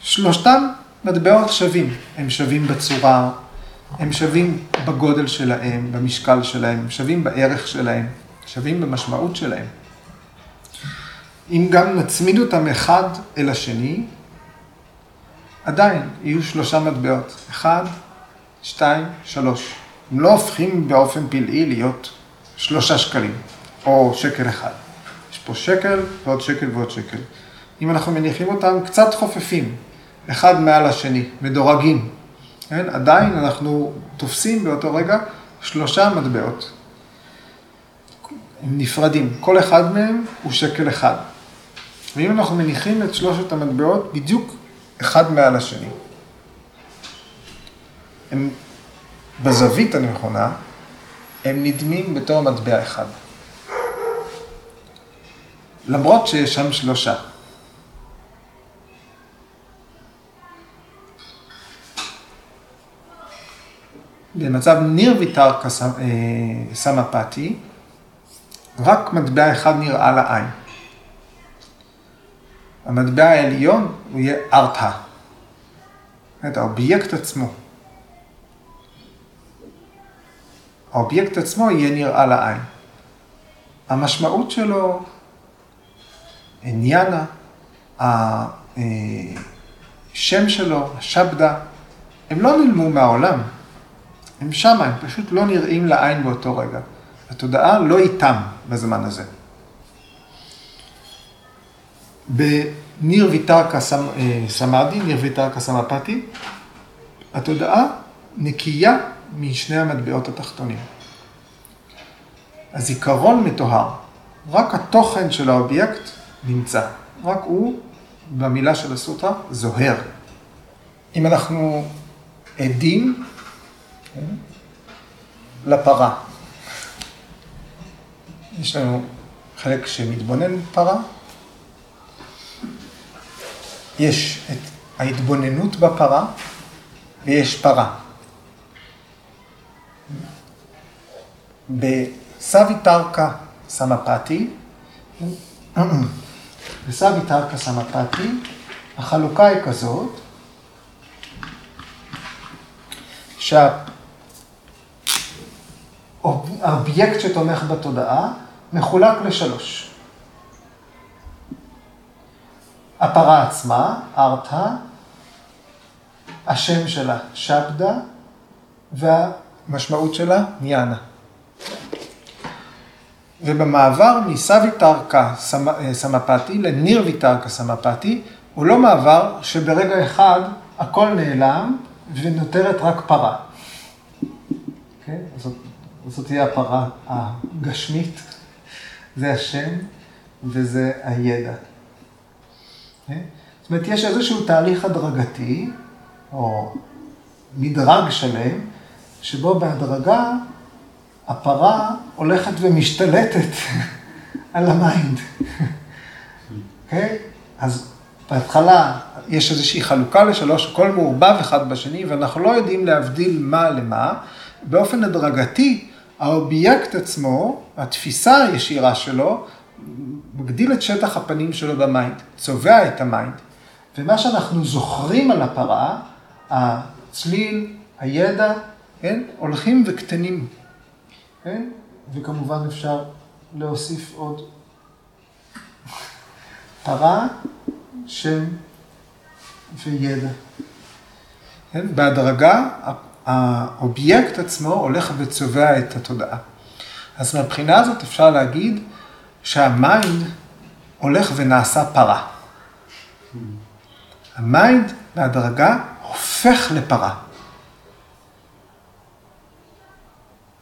שלושתם מטבעות שווים. הם שווים בצורה, הם שווים בגודל שלהם, במשקל שלהם, הם שווים בערך שלהם, שווים במשמעות שלהם. אם גם נצמיד אותם אחד אל השני, עדיין יהיו שלושה מטבעות. אחד, שתיים, שלוש. הם לא הופכים באופן פלאי להיות שלושה שקלים, או שקל אחד. יש פה שקל ועוד שקל ועוד שקל. אם אנחנו מניחים אותם קצת חופפים, אחד מעל השני, מדורגים, כן? עדיין אנחנו תופסים באותו רגע שלושה מטבעות. הם נפרדים, כל אחד מהם הוא שקל אחד. ואם אנחנו מניחים את שלושת המטבעות בדיוק אחד מעל השני, הם בזווית הנכונה, הם נדמים בתור מטבע אחד. למרות שיש שם שלושה. במצב ויתר סמפתי, רק מטבע אחד נראה לעין. המטבע העליון הוא יהיה ארתא, את האובייקט עצמו. האובייקט עצמו יהיה נראה לעין. המשמעות שלו, עניינה, השם שלו, השבדה, הם לא נעלמו מהעולם. הם שמה, הם פשוט לא נראים לעין באותו רגע. התודעה לא איתם בזמן הזה. בניר ויתרקה אה, סמאדי, ניר ויתרקה סמפתי, התודעה נקייה משני המטבעות התחתונים. הזיכרון מטוהר, רק התוכן של האובייקט נמצא, רק הוא, במילה של הסוטרה, זוהר. אם אנחנו עדים לפרה, יש לנו חלק שמתבונן פרה, יש את ההתבוננות בפרה ויש פרה. בסביתרקה סמפתי, בסביתרקה סמפתי, החלוקה היא כזאת, שהאובייקט שתומך בתודעה מחולק לשלוש. הפרה עצמה, ארתה, השם שלה, שבדה, והמשמעות שלה, ניאנה. ובמעבר מסוויתרקה סמפתי לנירוויתרקה סמפתי, הוא לא מעבר שברגע אחד הכל נעלם ונותרת רק פרה. Okay? אוקיי? זאת, זאת תהיה הפרה הגשמית, זה השם וזה הידע. אוקיי? זאת אומרת, יש איזשהו תהליך הדרגתי, או מדרג שלם, שבו בהדרגה הפרה הולכת ומשתלטת על ה mind. אוקיי? אז בהתחלה יש איזושהי חלוקה לשלוש, הכל מעורבב אחד בשני, ואנחנו לא יודעים להבדיל מה למה. באופן הדרגתי, האובייקט עצמו, התפיסה הישירה שלו, מגדיל את שטח הפנים שלו ב mind, צובע את ה mind. ומה שאנחנו זוכרים על הפרה, הצליל, הידע, כן, הולכים וקטנים. כן? וכמובן אפשר להוסיף עוד פרה, שם וידע. כן? בהדרגה, האובייקט עצמו הולך וצובע את התודעה. אז מהבחינה הזאת אפשר להגיד שה mind הולך ונעשה פרה. ה mind בהדרגה הופך לפרה.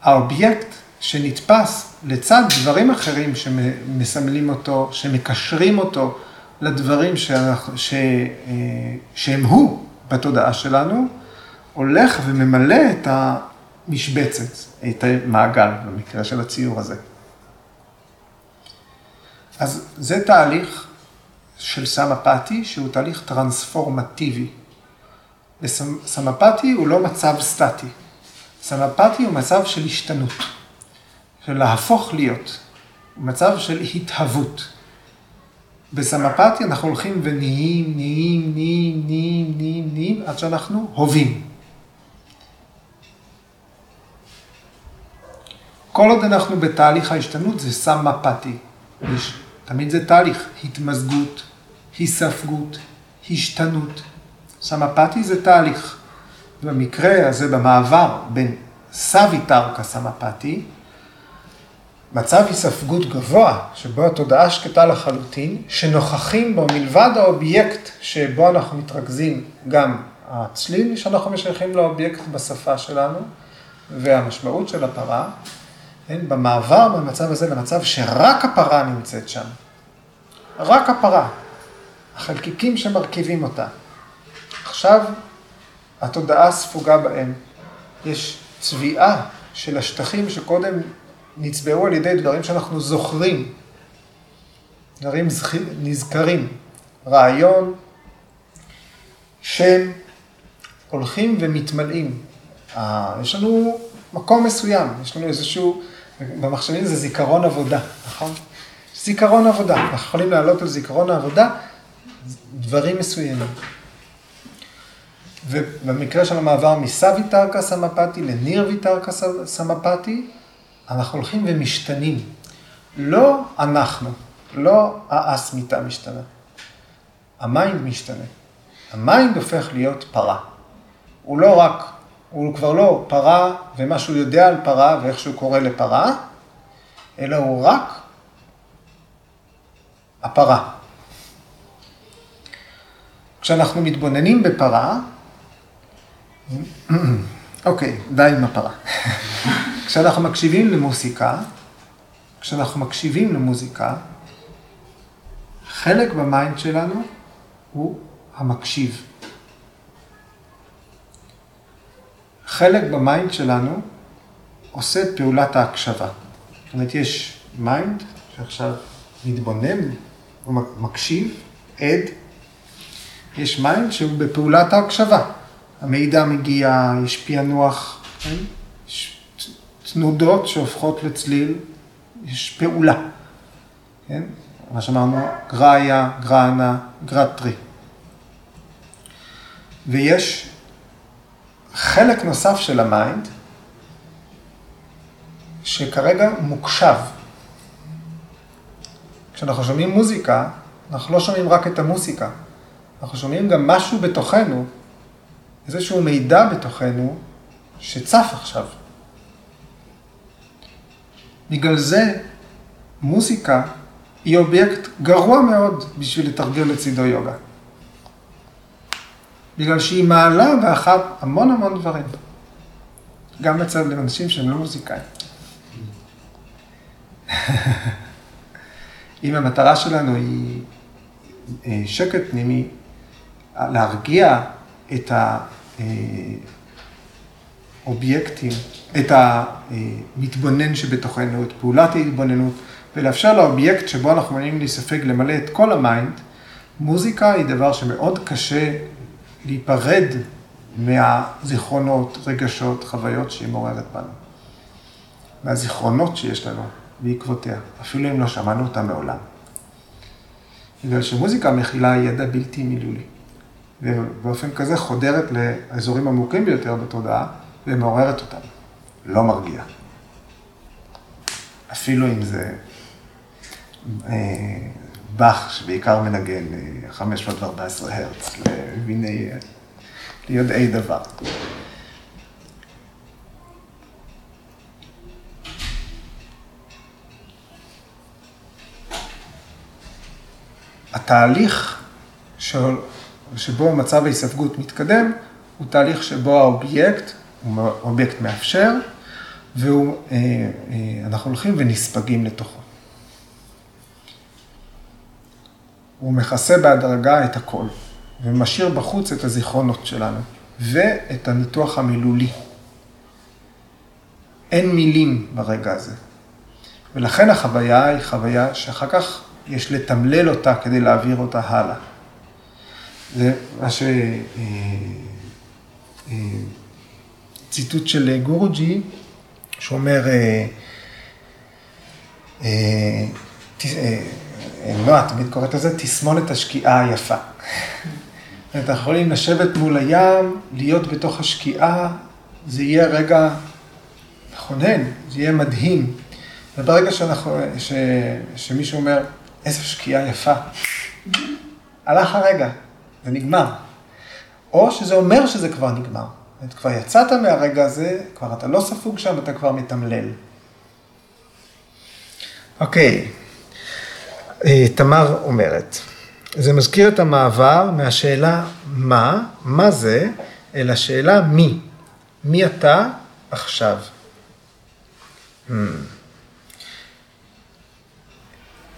האובייקט שנתפס לצד דברים אחרים שמסמלים אותו, שמקשרים אותו לדברים שאנחנו, ש, אה, שהם הוא בתודעה שלנו, הולך וממלא את המשבצת, את המעגל, במקרה של הציור הזה. אז זה תהליך של סמפתי, שהוא תהליך טרנספורמטיבי. וסמפתי הוא לא מצב סטטי. סמפתי הוא מצב של השתנות, של להפוך להיות, מצב של התהוות. בסמפתי אנחנו הולכים ונהיים, נהיים, נהיים, נהיים, נהיים, נהיים, עד שאנחנו הווים. כל עוד אנחנו בתהליך ההשתנות זה סמפתי. תמיד זה תהליך, התמזגות, היספגות, השתנות. סמפתי זה תהליך. במקרה הזה, במעבר בין סוויתרקה סמפתי, מצב היספגות גבוה, שבו התודעה שקטה לחלוטין, שנוכחים בו מלבד האובייקט שבו אנחנו מתרכזים, גם הצליל שאנחנו משייכים לאובייקט בשפה שלנו, והמשמעות של הפרה, כן, במעבר במצב הזה למצב שרק הפרה נמצאת שם. רק הפרה, החלקיקים שמרכיבים אותה. עכשיו התודעה ספוגה בהם. יש צביעה של השטחים שקודם נצבעו על ידי דברים שאנחנו זוכרים, דברים נזכרים, רעיון, שם, הולכים ומתמלאים. אה, יש לנו מקום מסוים, יש לנו איזשהו, במחשבים זה זיכרון עבודה, נכון? זיכרון עבודה, אנחנו יכולים להעלות על זיכרון העבודה דברים מסוימים. ובמקרה של המעבר מסוויתרקה סמפתי לנירויתרקה סמפתי, אנחנו הולכים ומשתנים. לא אנחנו, לא האסמיתה משתנה. ה mind משתנה. ה mind הופך להיות פרה. הוא לא רק, הוא כבר לא פרה ומה שהוא יודע על פרה ואיך שהוא קורא לפרה, אלא הוא רק הפרה. כשאנחנו מתבוננים בפרה, אוקיי, די עם הפרה. כשאנחנו מקשיבים למוסיקה, כשאנחנו מקשיבים למוזיקה, חלק ב mind שלנו הוא המקשיב. חלק ב mind שלנו עושה את פעולת ההקשבה. זאת אומרת, יש mind שעכשיו מתבונן, הוא מקשיב, עד, יש mind שהוא בפעולת ההקשבה. המידע מגיע, יש פענוח, כן? יש תנודות שהופכות לצליל, יש פעולה. כן? מה שאמרנו, גראהיה, גראהנה, גרהיטרי. ויש חלק נוסף של ה mind, שכרגע מוקשב. כשאנחנו שומעים מוזיקה, אנחנו לא שומעים רק את המוזיקה, אנחנו שומעים גם משהו בתוכנו, איזשהו מידע בתוכנו, שצף עכשיו. בגלל זה מוזיקה היא אובייקט גרוע מאוד בשביל לתרגל לצידו יוגה. בגלל שהיא מעלה באחת המון המון דברים. גם אצל אנשים שהם לא מוזיקאים. אם המטרה שלנו היא אה, שקט פנימי, להרגיע את האובייקטים, את המתבונן שבתוכנו, את פעולת ההתבוננות, ולאפשר לאובייקט שבו אנחנו מעוניינים להיספג למלא את כל ה mind, מוזיקה היא דבר שמאוד קשה להיפרד מהזיכרונות, רגשות, חוויות שהיא מעוררת בנו. מהזיכרונות שיש לנו בעקבותיה, אפילו אם לא שמענו אותה מעולם. בגלל שמוזיקה מכילה ידע בלתי מילולי. ובאופן כזה חודרת לאזורים עמוקים ביותר בתודעה ומעוררת אותם. לא מרגיע. אפילו אם זה אה, באך, שבעיקר מנגן 514 אה, הרץ למיני, ליודעי דבר. התהליך שבו מצב ההיספגות מתקדם, הוא תהליך שבו האובייקט הוא אובייקט מאפשר, ואנחנו אה, הולכים ונספגים לתוכו. הוא מכסה בהדרגה את הכל, ומשאיר בחוץ את הזיכרונות שלנו, ואת הניתוח המילולי. אין מילים ברגע הזה. ולכן החוויה היא חוויה שאחר כך יש לתמלל אותה כדי להעביר אותה הלאה. זה מה ש... אה, אה, ציטוט של גורוג'י, שאומר, נועה תמיד קוראת לזה תסמונת השקיעה היפה. אנחנו יכולים לשבת מול הים, להיות בתוך השקיעה, זה יהיה רגע מכונן, זה יהיה מדהים. וברגע שאנחנו, ש, שמישהו אומר, איזו שקיעה יפה, הלך הרגע, זה נגמר. או שזה אומר שזה כבר נגמר. את כבר יצאת מהרגע הזה, כבר אתה לא ספוג שם, אתה כבר מתמלל. אוקיי, אה, תמר אומרת, זה מזכיר את המעבר מהשאלה מה, מה זה, אל השאלה מי. מי אתה עכשיו? Hmm.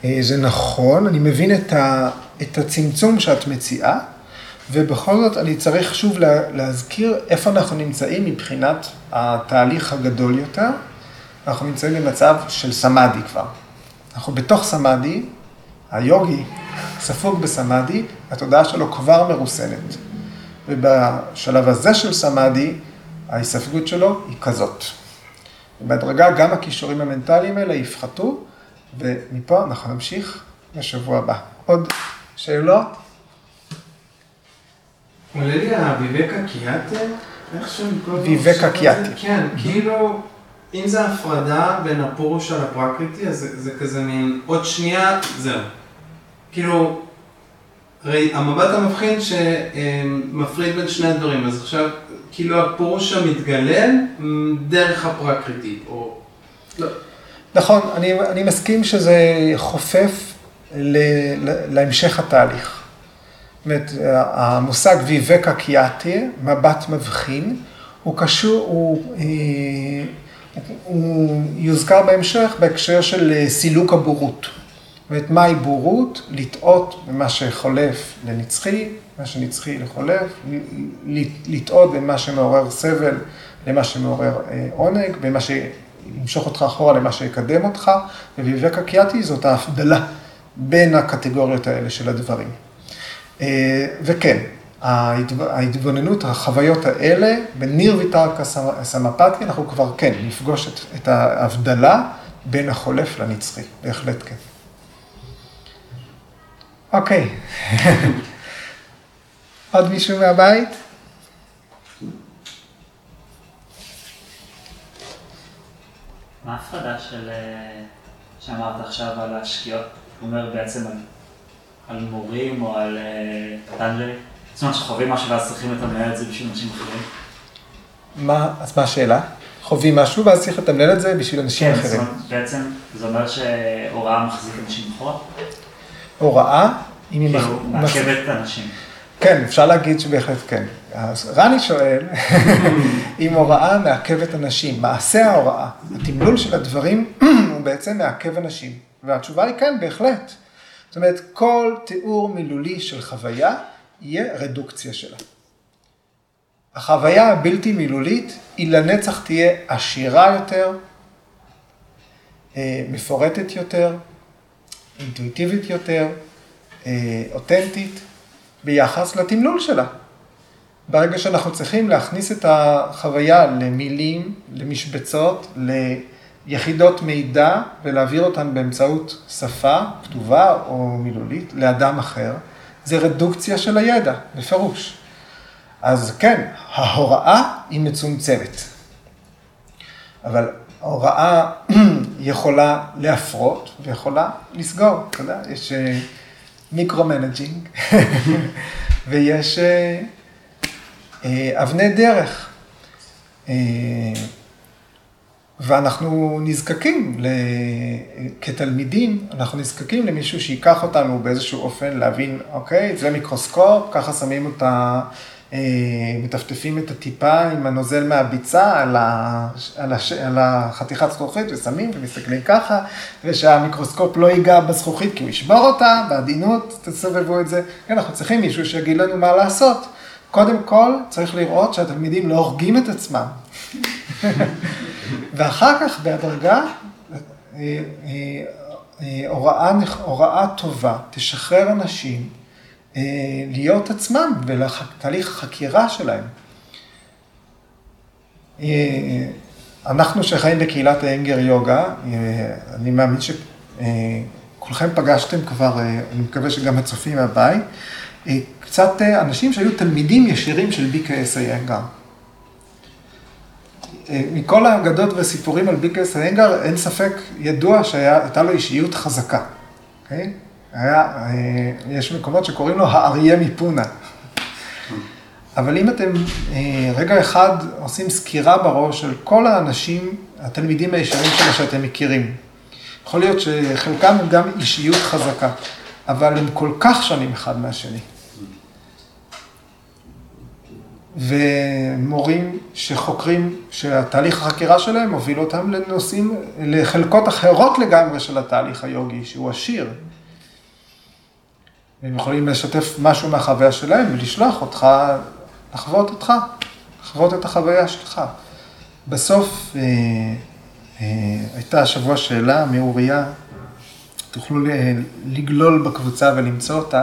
אה, זה נכון, אני מבין את, ה, את הצמצום שאת מציעה, ובכל זאת אני צריך שוב להזכיר איפה אנחנו נמצאים מבחינת התהליך הגדול יותר. אנחנו נמצאים במצב של סמאדי כבר. אנחנו בתוך סמאדי, היוגי ספוג בסמאדי, התודעה שלו כבר מרוסנת. ובשלב הזה של סמאדי, ההיספגות שלו היא כזאת. ובהדרגה גם הכישורים המנטליים האלה יפחתו, ומפה אנחנו נמשיך לשבוע הבא. עוד שאלות? עולה לי הוויבקה קיאטה, איך שהם כל ויבקה קיאטה. כן, כאילו, אם זה הפרדה בין הפורושה לפרקריטי, אז זה, זה כזה מין עוד שנייה, זהו. כאילו, הרי המבט המבחין שמפריד בין שני הדברים, אז עכשיו כאילו הפרושה מתגלם מ, דרך הפרקריטית, או... לא. נכון, אני, אני מסכים שזה חופף ל, ל, להמשך התהליך. זאת אומרת, המושג ויבקה קיאטי, מבט מבחין, הוא קשור, הוא, אה, הוא יוזכר בהמשך בהקשר של אה, סילוק הבורות. אומרת, מהי בורות? לטעות במה שחולף לנצחי, מה שנצחי לחולף, לטעות במה שמעורר סבל למה שמעורר אה, עונג, במה שימשוך אותך אחורה למה שיקדם אותך, וויבקה קיאטי זאת ההבדלה בין הקטגוריות האלה של הדברים. וכן, ההתבוננות, החוויות האלה, בניר ויתרקה סמפתי, אנחנו כבר כן נפגוש את, את ההבדלה בין החולף לנצחי, בהחלט כן. אוקיי. עוד מישהו מהבית? מה ההפרדה של, אה, שאמרת עכשיו על השקיעות? הוא אומר בעצם על, על מורים או על פטנג'לי? אה, זאת אומרת שחווים משהו ואז צריכים לתמלל את זה בשביל אנשים אחרים? מה, אז מה השאלה? חווים משהו ואז צריך לתמלל את זה בשביל אנשים כן, אחרים. אומרת, בעצם זה אומר שהוראה מחזיק אנשים אחורה? הוראה, אם היא כאילו, מעכבת אנשים. כן, אפשר להגיד שבהחלט כן. אז רני שואל, אם הוראה מעכבת אנשים, מעשה ההוראה, התמלול של הדברים הוא בעצם מעכב אנשים. והתשובה היא כן, בהחלט. זאת אומרת, כל תיאור מילולי של חוויה, יהיה רדוקציה שלה. החוויה הבלתי מילולית היא לנצח תהיה עשירה יותר, אה, מפורטת יותר, אינטואיטיבית יותר, אה, אותנטית, ביחס לתמלול שלה. ברגע שאנחנו צריכים להכניס את החוויה למילים, למשבצות, ליחידות מידע ולהעביר אותן באמצעות שפה כתובה או מילולית לאדם אחר, זה רדוקציה של הידע, בפירוש. אז כן, ההוראה היא מצומצמת. אבל ההוראה יכולה להפרות ויכולה לסגור, אתה יודע, יש micro-managing ויש אה, אה, אבני דרך. אה, ואנחנו נזקקים, כתלמידים, אנחנו נזקקים למישהו שיקח אותנו באיזשהו אופן להבין, אוקיי, זה מיקרוסקופ, ככה שמים אותה, מטפטפים את הטיפה עם הנוזל מהביצה על, ה, על, הש, על החתיכת זכוכית ושמים ומסתכלים ככה, ושהמיקרוסקופ לא ייגע בזכוכית כי הוא ישבור אותה, בעדינות תסובבו את זה. כן, אנחנו צריכים מישהו שיגיד לנו מה לעשות. קודם כל, צריך לראות שהתלמידים לא הורגים את עצמם. ואחר כך בהדרגה, הוראה, הוראה טובה תשחרר אנשים להיות עצמם ולתהליך החקירה שלהם. אנחנו שחיים בקהילת האנגר יוגה, אני מאמין שכולכם פגשתם כבר, אני מקווה שגם הצופים מהבית, קצת אנשים שהיו תלמידים ישירים של BKS האנגר. מכל האגדות והסיפורים על ביקרס האנגר, אין ספק ידוע שהייתה לו אישיות חזקה. Okay? היה, יש מקומות שקוראים לו האריה מפונה. אבל אם אתם רגע אחד עושים סקירה בראש של כל האנשים, התלמידים הישרים שלו שאתם מכירים, יכול להיות שחלקם הם גם אישיות חזקה, אבל הם כל כך שונים אחד מהשני. ומורים שחוקרים, שהתהליך החקירה שלהם מוביל אותם לנושאים, לחלקות אחרות לגמרי של התהליך היוגי, שהוא עשיר. הם יכולים לשתף משהו מהחוויה שלהם ולשלוח אותך, לחוות אותך, לחוות את החוויה שלך. בסוף אה, אה, הייתה השבוע שאלה מאוריה, תוכלו לגלול בקבוצה ולמצוא אותה.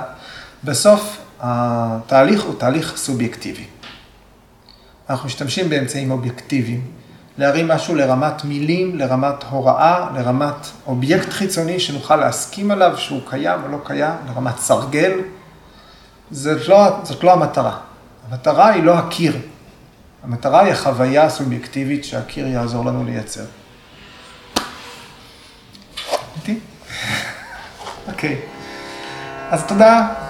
בסוף התהליך הוא תהליך סובייקטיבי. אנחנו משתמשים באמצעים אובייקטיביים, להרים משהו לרמת מילים, לרמת הוראה, לרמת אובייקט חיצוני שנוכל להסכים עליו שהוא קיים או לא קיים, לרמת סרגל. זאת לא, זאת לא המטרה. המטרה היא לא הקיר. המטרה היא החוויה הסובייקטיבית שהקיר יעזור לנו לייצר. איתי? אוקיי. אז תודה.